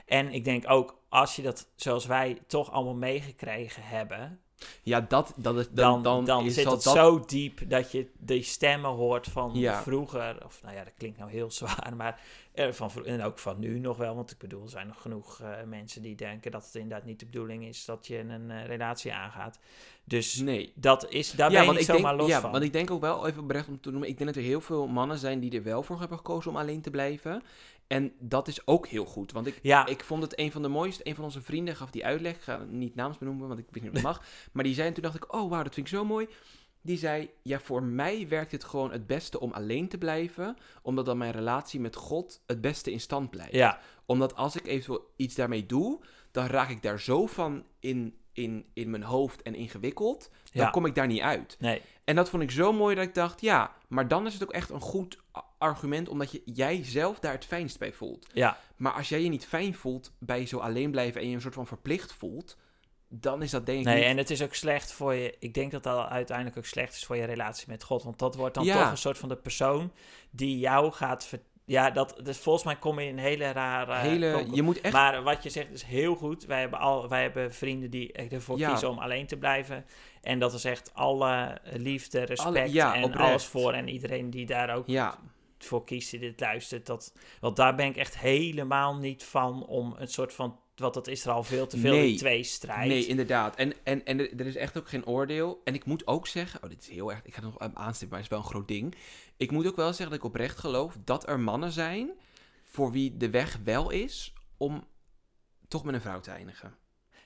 En ik denk ook, als je dat zoals wij toch allemaal meegekregen hebben, ja dat, dat is, dan, dan, dan, is zit het dat zo diep dat je die stemmen hoort van Ja. vroeger. Of nou ja, dat klinkt nou heel <laughs> zwaar, maar eh, van, en ook van nu nog wel. Want ik bedoel, er zijn nog genoeg eh, mensen die denken dat het inderdaad niet de bedoeling is dat je een eh, relatie aangaat. Dus nee. dat is, daar ben je niet ik zomaar denk, los ja, van. want ik denk ook wel, even oprecht om te noemen, ik denk dat er heel veel mannen zijn die er wel voor hebben gekozen om alleen te blijven. En dat is ook heel goed, want ik, ja, ik vond het een van de mooiste, een van onze vrienden gaf die uitleg, ik ga het niet naams benoemen, want ik weet niet of dat <laughs> mag, maar die zei, en toen dacht ik, oh wauw, dat vind ik zo mooi. Die zei, ja, voor mij werkt het gewoon het beste om alleen te blijven, omdat dan mijn relatie met God het beste in stand blijft. Ja, omdat als ik eventueel iets daarmee doe, dan raak ik daar zo van in, in, in mijn hoofd en ingewikkeld. Dan Ja. kom ik daar niet uit. nee, En dat vond ik zo mooi dat ik dacht, ja, maar dan is het ook echt een goed argument, omdat je jij zelf daar het fijnst bij voelt. ja, Maar als jij je niet fijn voelt bij zo alleen blijven en je een soort van verplicht voelt, dan is dat denk ik nee. niet... En het is ook slecht voor je. Ik denk dat dat uiteindelijk ook slecht is voor je relatie met God. Want dat wordt dan Ja. toch een soort van de persoon die jou gaat. ver- ja, dat, dus volgens mij kom je in een hele rare. Hele, je moet echt... Maar wat je zegt is heel goed. Wij hebben, al, wij hebben vrienden die ervoor Ja. kiezen om alleen te blijven. En dat is echt alle liefde, respect ja, en oprecht. alles voor. En iedereen die daar ook ja, voor kiest, die dit luistert. Dat, want daar ben ik echt helemaal niet van om een soort van... Want dat is er al veel te veel, Nee. die twee strijd. Nee, inderdaad. En, en, en er is echt ook geen oordeel. En ik moet ook zeggen, oh, dit is heel erg, ik ga het nog aan- aanstippen, maar het is wel een groot ding. Ik moet ook wel zeggen dat ik oprecht geloof dat er mannen zijn voor wie de weg wel is om toch met een vrouw te eindigen.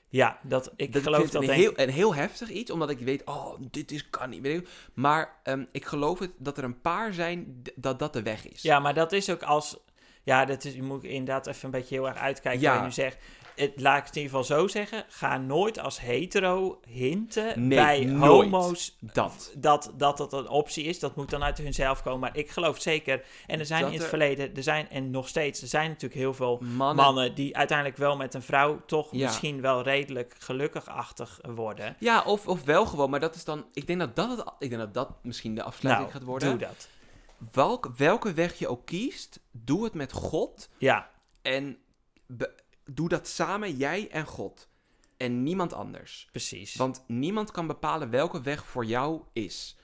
Ja, dat, ik dat geloof vind dat een denk heel, een heel heftig iets, omdat ik weet, oh, dit is, kan niet. Ik. Maar ehm, ik geloof het dat er een paar zijn dat dat de weg is. Ja, maar dat is ook als... Ja, dat is, je moet inderdaad even een beetje heel erg uitkijken Ja. wat je nu zegt. Het, laat ik het in ieder geval zo zeggen. Ga nooit als hetero hinten Nee, bij homo's Dat. dat, dat dat een optie is. Dat moet dan uit hunzelf komen. Maar ik geloof zeker... En er zijn Dat in het er- verleden... Er zijn, en nog steeds... Er zijn natuurlijk heel veel Mannen. mannen die uiteindelijk wel met een vrouw... toch Ja. misschien wel redelijk gelukkig-achtig worden. Ja, of, of wel gewoon, maar dat is dan, ik denk dat dat, het, ik denk dat, dat misschien de afsluiting nou, gaat worden. doe dat. Welk, welke weg je ook kiest, doe het met God Ja, en be- doe dat samen, jij en God. En niemand anders. precies. Want niemand kan bepalen welke weg voor jou is.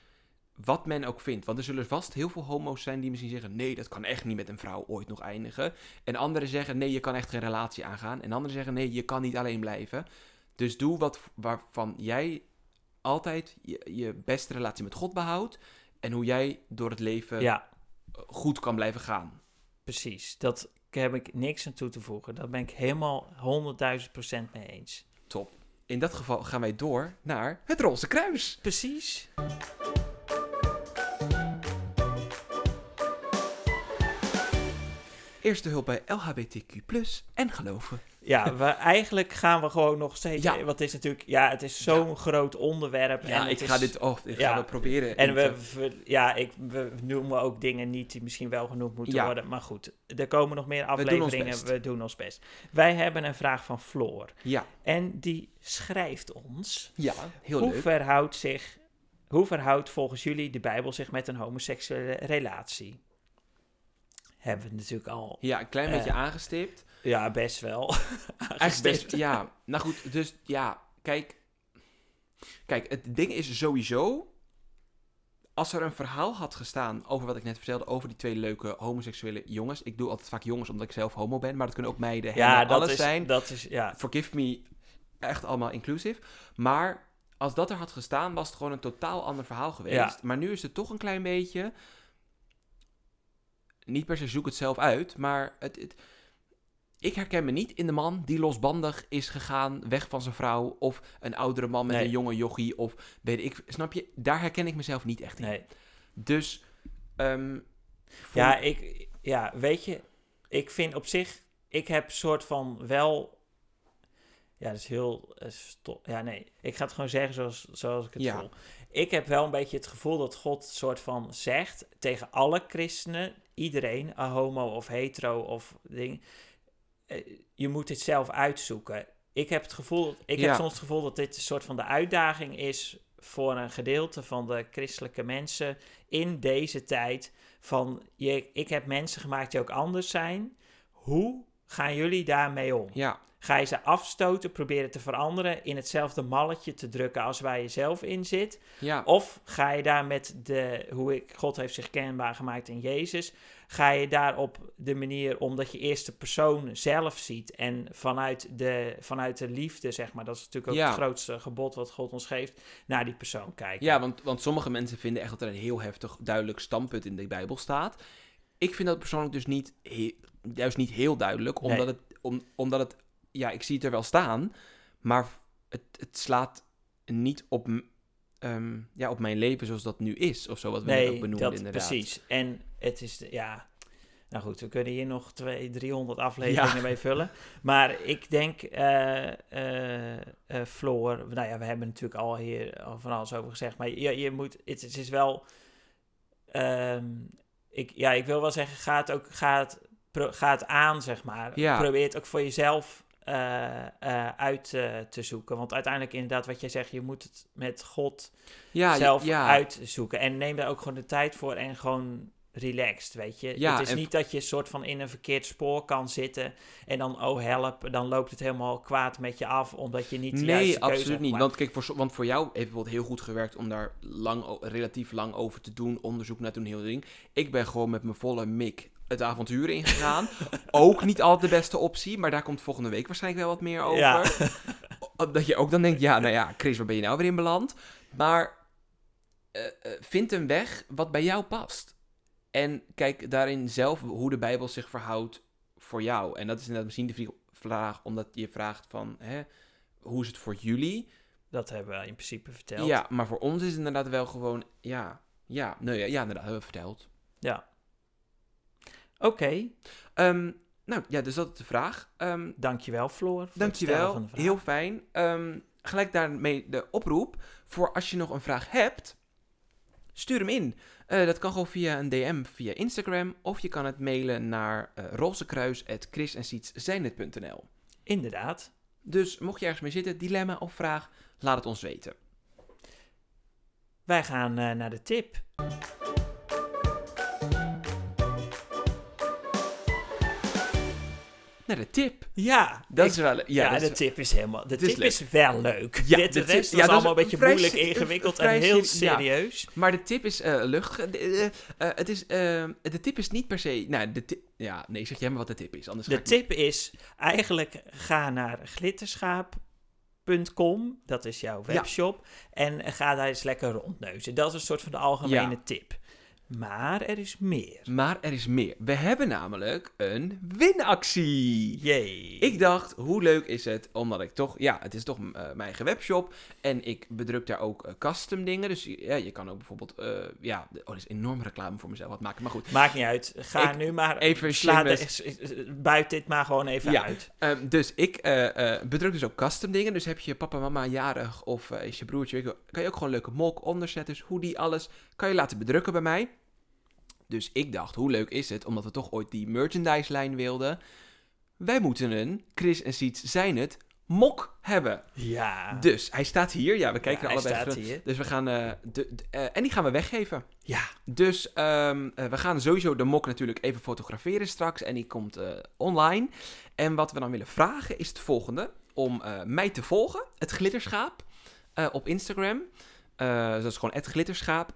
Wat men ook vindt. Want er zullen vast heel veel homo's zijn die misschien zeggen: nee, dat kan echt niet met een vrouw ooit nog eindigen. En anderen zeggen: nee, je kan echt geen relatie aangaan. En anderen zeggen: nee, je kan niet alleen blijven. Dus doe wat waarvan jij altijd je, je beste relatie met God behoudt. En hoe jij door het leven ja, goed kan blijven gaan. precies. Dat heb ik niks aan toe te voegen. Daar ben ik helemaal 100.000 procent mee eens. Top. In dat geval gaan wij door naar het Roze Kruis. Precies. Eerste hulp bij LHBTQ en geloven. Ja, we, eigenlijk gaan we gewoon nog steeds... Ja. Want het is natuurlijk... Ja, het is zo'n groot onderwerp. Ja, en ik ga dit oh, ik ja. ga het proberen. En we, we- ja, ik, we noemen ook dingen niet die misschien wel genoemd moeten worden. Maar goed, er komen nog meer doen afleveringen. best. We doen ons best. Wij hebben een vraag van Floor. Ja, En die schrijft ons... ja, heel hoe leuk. verhoudt zich... Hoe verhoudt volgens jullie de Bijbel zich met een homoseksuele relatie? Hebben we natuurlijk al... Ja, een klein Eh, beetje aangestipt. Ja, best wel. <laughs> Eigenlijk best, ja. Nou goed, dus ja, kijk. Kijk, het ding is sowieso. Als er een verhaal had gestaan over wat ik net vertelde, over die twee leuke homoseksuele jongens. Ik doe altijd vaak jongens omdat ik zelf homo ben, maar dat kunnen ook meiden, Ja, hemmen, alles is, zijn. dat is... Ja, Forgive me, echt allemaal inclusief. Maar als dat er had gestaan, was het gewoon een totaal ander verhaal geweest. Ja. Maar nu is het toch een klein beetje... Niet per se zoek het zelf uit, maar het, het, ik herken me niet in de man die losbandig is gegaan, weg van zijn vrouw. Of een oudere man met Nee. een jonge jochie. Of weet ik, snap je? Daar herken ik mezelf niet echt in. nee. Dus, ehm, voor- Ja, ik, ja, weet je, ik vind op zich, ik heb soort van wel, ja, dat is heel, eh, ja, nee, ik ga het gewoon zeggen zoals, zoals ik het Ja. voel. Ik heb wel een beetje het gevoel dat God soort van zegt tegen alle christenen, iedereen, homo of hetero of ding, je moet dit zelf uitzoeken. Ik heb het gevoel, ik Ja. heb soms het gevoel dat dit een soort van de uitdaging is voor een gedeelte van de christelijke mensen in deze tijd van je, ik heb mensen gemaakt die ook anders zijn. Hoe gaan jullie daarmee om? ja, Ga je ze afstoten, proberen te veranderen, in hetzelfde malletje te drukken als waar je zelf in zit? ja, Of ga je daar met de, hoe ik, God heeft zich kenbaar gemaakt in Jezus, ga je daar op de manier, omdat je eerst de persoon zelf ziet en vanuit de, vanuit de liefde, zeg maar, dat is natuurlijk ook Ja. het grootste gebod wat God ons geeft, naar die persoon kijken. Ja, want, want sommige mensen vinden echt dat er een heel heftig, duidelijk standpunt in de Bijbel staat. Ik vind dat persoonlijk dus niet, juist niet heel duidelijk, omdat, Nee. het, om, omdat het, ja, ik zie het er wel staan, maar het, het slaat niet op, ehm, ja, op mijn leven zoals dat nu is, of zo, wat we net ook Nee, benoemden dat inderdaad. precies. En het is, de- ja... Nou goed, we kunnen hier nog twee, 300 afleveringen Ja. mee vullen. Maar ik denk, eh eh eh, Floor... Nou ja, we hebben natuurlijk al hier al van alles over gezegd. Maar je, je moet... Het, het is wel... ehm, ik, ja, ik wil wel zeggen, ga het ook... Ga het, ga het aan, zeg maar. Ja. Probeer het ook voor jezelf eh, eh, uit eh, te zoeken. Want uiteindelijk inderdaad, wat jij zegt... Je moet het met God Ja, zelf ja, uitzoeken. En neem daar ook gewoon de tijd voor en gewoon relaxed, weet je. Ja, het is en- niet dat je soort van in een verkeerd spoor kan zitten en dan, oh help, dan loopt het helemaal kwaad met je af, omdat je niet de Nee, keuze absoluut niet. Want kijk, voor, want voor jou heeft het bijvoorbeeld heel goed gewerkt om daar lang, relatief lang over te doen, onderzoek naar te doen, heel ding. Ik ben gewoon met mijn volle mik het avontuur ingegaan. ook niet altijd de beste optie, maar daar komt volgende week waarschijnlijk wel wat meer over. Ja. <laughs> Dat je ook dan denkt, ja, nou ja, Chris, waar ben je nou weer in beland? Maar eh, eh, vind een weg wat bij jou past. En kijk daarin zelf hoe de Bijbel zich verhoudt voor jou. En dat is inderdaad misschien de vraag, omdat je vraagt van, hè, hoe is het voor jullie? Dat hebben we in principe verteld. Ja, maar voor ons is het inderdaad wel gewoon, ja, ja, nee, ja, ja inderdaad, hebben we verteld. Ja. Oké, Ehm, nou ja, dus dat is de vraag. Ehm, dankjewel Floor. voor dankjewel, van de vraag. heel fijn. Ehm, gelijk daarmee de oproep voor als je nog een vraag hebt, stuur hem in. Eh, dat kan gewoon via een DM via Instagram of je kan het mailen naar uh, Inderdaad. Dus mocht je ergens mee zitten, dilemma of vraag, laat het ons weten. Wij gaan eh, naar de tip. Naar de tip. Ja, Dat ik- is wel... Ja, Ja, dat de is- tip is helemaal. De is tip is, wel leuk. Ja, Dit, de de tip- rest ja, is allemaal een beetje vrij moeilijk, ingewikkeld vrij en heel ja. serieus. Maar de tip is eh luchtig. De, eh, eh, het is, de tip is niet per se... Nou, de tip... Ja, nee, zeg jij maar wat de tip is. Anders De tip is eigenlijk ga naar glitterschaap.com. Dat is jouw Ja. webshop. En ga daar eens lekker rondneuzen. Dat is een soort van de algemene Ja. tip. Maar er is meer. Maar er is meer. We hebben namelijk een winactie. Jee. Ik dacht, hoe leuk is het, omdat ik toch, ja, het is toch eh, mijn eigen webshop en ik bedruk daar ook eh, custom dingen. Dus ja, je kan ook bijvoorbeeld, eh, ja, oh, dat is enorm reclame voor mezelf wat maken, maar goed. Maakt niet uit. Ga Ik- nu maar. even sla de, buit dit maar gewoon even Ja. uit. Ehm, dus ik bedruk dus ook custom dingen. Dus heb je papa, mama jarig of is je broertje, kan je ook gewoon leuke mok, onderzetters, hoodie, alles, kan je laten bedrukken bij mij. Dus ik dacht, hoe leuk is het, omdat we toch ooit die merchandise lijn wilden. Wij moeten een, Chris en Siets zijn het, mok hebben. Ja. Dus hij staat hier. Ja, we kijken Ja, er hij allebei. staat hier. Dus we gaan. eh, de, de- eh, en die gaan we weggeven. Ja. Dus ehm, eh, we gaan sowieso de mok natuurlijk even fotograferen straks. En die komt online. En wat we dan willen vragen is het volgende: om mij te volgen, het Glitterschaap, op Instagram. Dus dat is gewoon het Glitterschaap.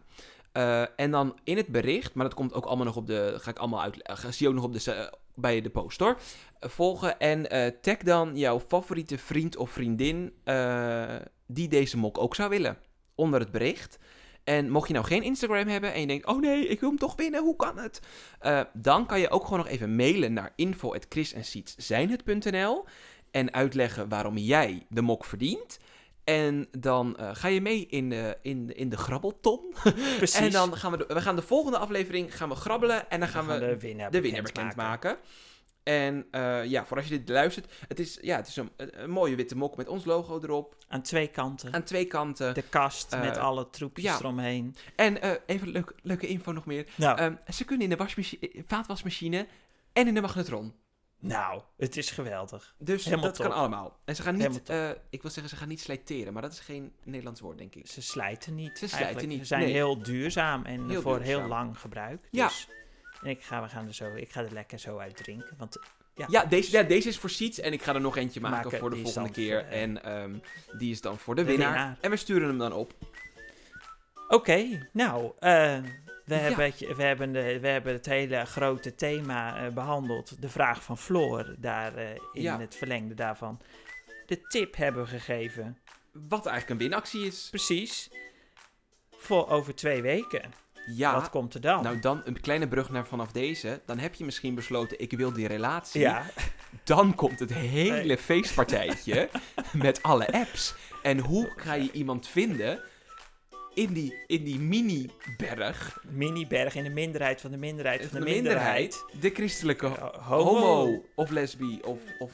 Eh, en dan in het bericht, maar dat komt ook allemaal nog op de. Ga ik allemaal uit. eh, zie je ook nog op de, eh, bij de post hoor. Volgen en tag dan jouw favoriete vriend of vriendin. die deze mok ook zou willen. Onder het bericht. En mocht je nou geen Instagram hebben en je denkt, oh nee, ik wil hem toch winnen, hoe kan het? Dan kan je ook gewoon nog even mailen naar info.chrisensietszijnhet.nl en uitleggen waarom jij de mok verdient. En dan eh, ga je mee in de, in, in de grabbelton. <laughs> Precies. En dan gaan we de, we gaan de volgende aflevering gaan we grabbelen en dan gaan we de winnaar de winnaar bekendmaken. En eh, ja, voor als je dit luistert, het is, ja, het is een, een mooie witte mok met ons logo erop. Aan twee kanten. Aan twee kanten. De kast Eh, met alle troepjes ja. eromheen. En even leuk, leuke info nog meer. Nou, Ehm, ze kunnen in de wasmachine, vaatwasmachine en in de magnetron. Nou, het is geweldig. Dus Helemaal dat top. kan allemaal. En ze gaan niet, eh, ik wil zeggen, ze gaan niet slijteren, maar dat is geen Nederlands woord, denk ik. Ze slijten niet. Ze slijten eigenlijk. niet, Ze zijn nee. heel duurzaam en Heel voor duurzaam. heel lang gebruik. Ja. Dus, en ik ga, we gaan er zo, ik ga er lekker zo uit drinken. Want ja, Ja, deze, ja, deze is voor Seeds en ik ga er nog eentje maken, Maken, voor de volgende keer. eh, en ehm, die is dan voor de, de winnaar. winnaar. En we sturen hem dan op. Oké, nou, eh, we, Ja. hebben het, we, hebben de, we hebben het hele grote thema eh, behandeld. De vraag van Floor, daar eh, in Ja. het verlengde daarvan. De tip hebben we gegeven. Wat eigenlijk een winactie is. Precies. Voor over twee weken. Ja, Wat komt er dan? nou dan een kleine brug naar vanaf deze. Dan heb je misschien besloten, ik wil die relatie. ja, Dan komt het hele feestpartijtje <laughs> met alle apps. En hoe ga je iemand vinden in die, in die mini-berg mini-berg in de minderheid van de minderheid van de, de minderheid. de christelijke homo, of lesbi of, of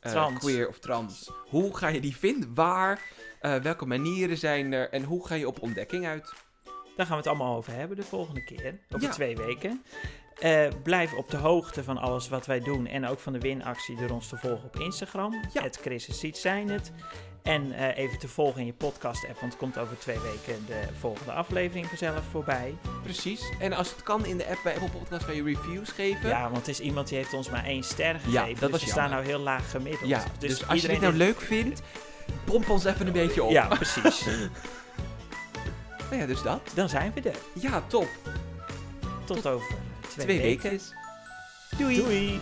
eh, queer of trans. Hoe ga je die vinden? Waar? Eh, welke manieren zijn er? En hoe ga je op ontdekking uit? Daar gaan we het allemaal over hebben de volgende keer. Over Ja. twee weken. Eh, blijf op de hoogte van alles wat wij doen. En ook van de winactie door ons te volgen op Instagram. Ja. Het Chris en Siet zijn het. En eh, even te volgen in je podcast app. Want er komt over twee weken de volgende aflevering vanzelf voorbij. Precies. En als het kan in de app bij Apple Podcast kan je reviews geven. Ja, want het is iemand die heeft ons maar één ster gegeven. dat dus was we staan nou heel laag gemiddeld. Ja, dus, als je dit nou leuk vindt, pomp ons even een beetje op. Ja, precies. <laughs> Nou ja, dus dat. Dan zijn we er. Ja, top. Tot over twee, Twee weken. weken. Doei. Doei.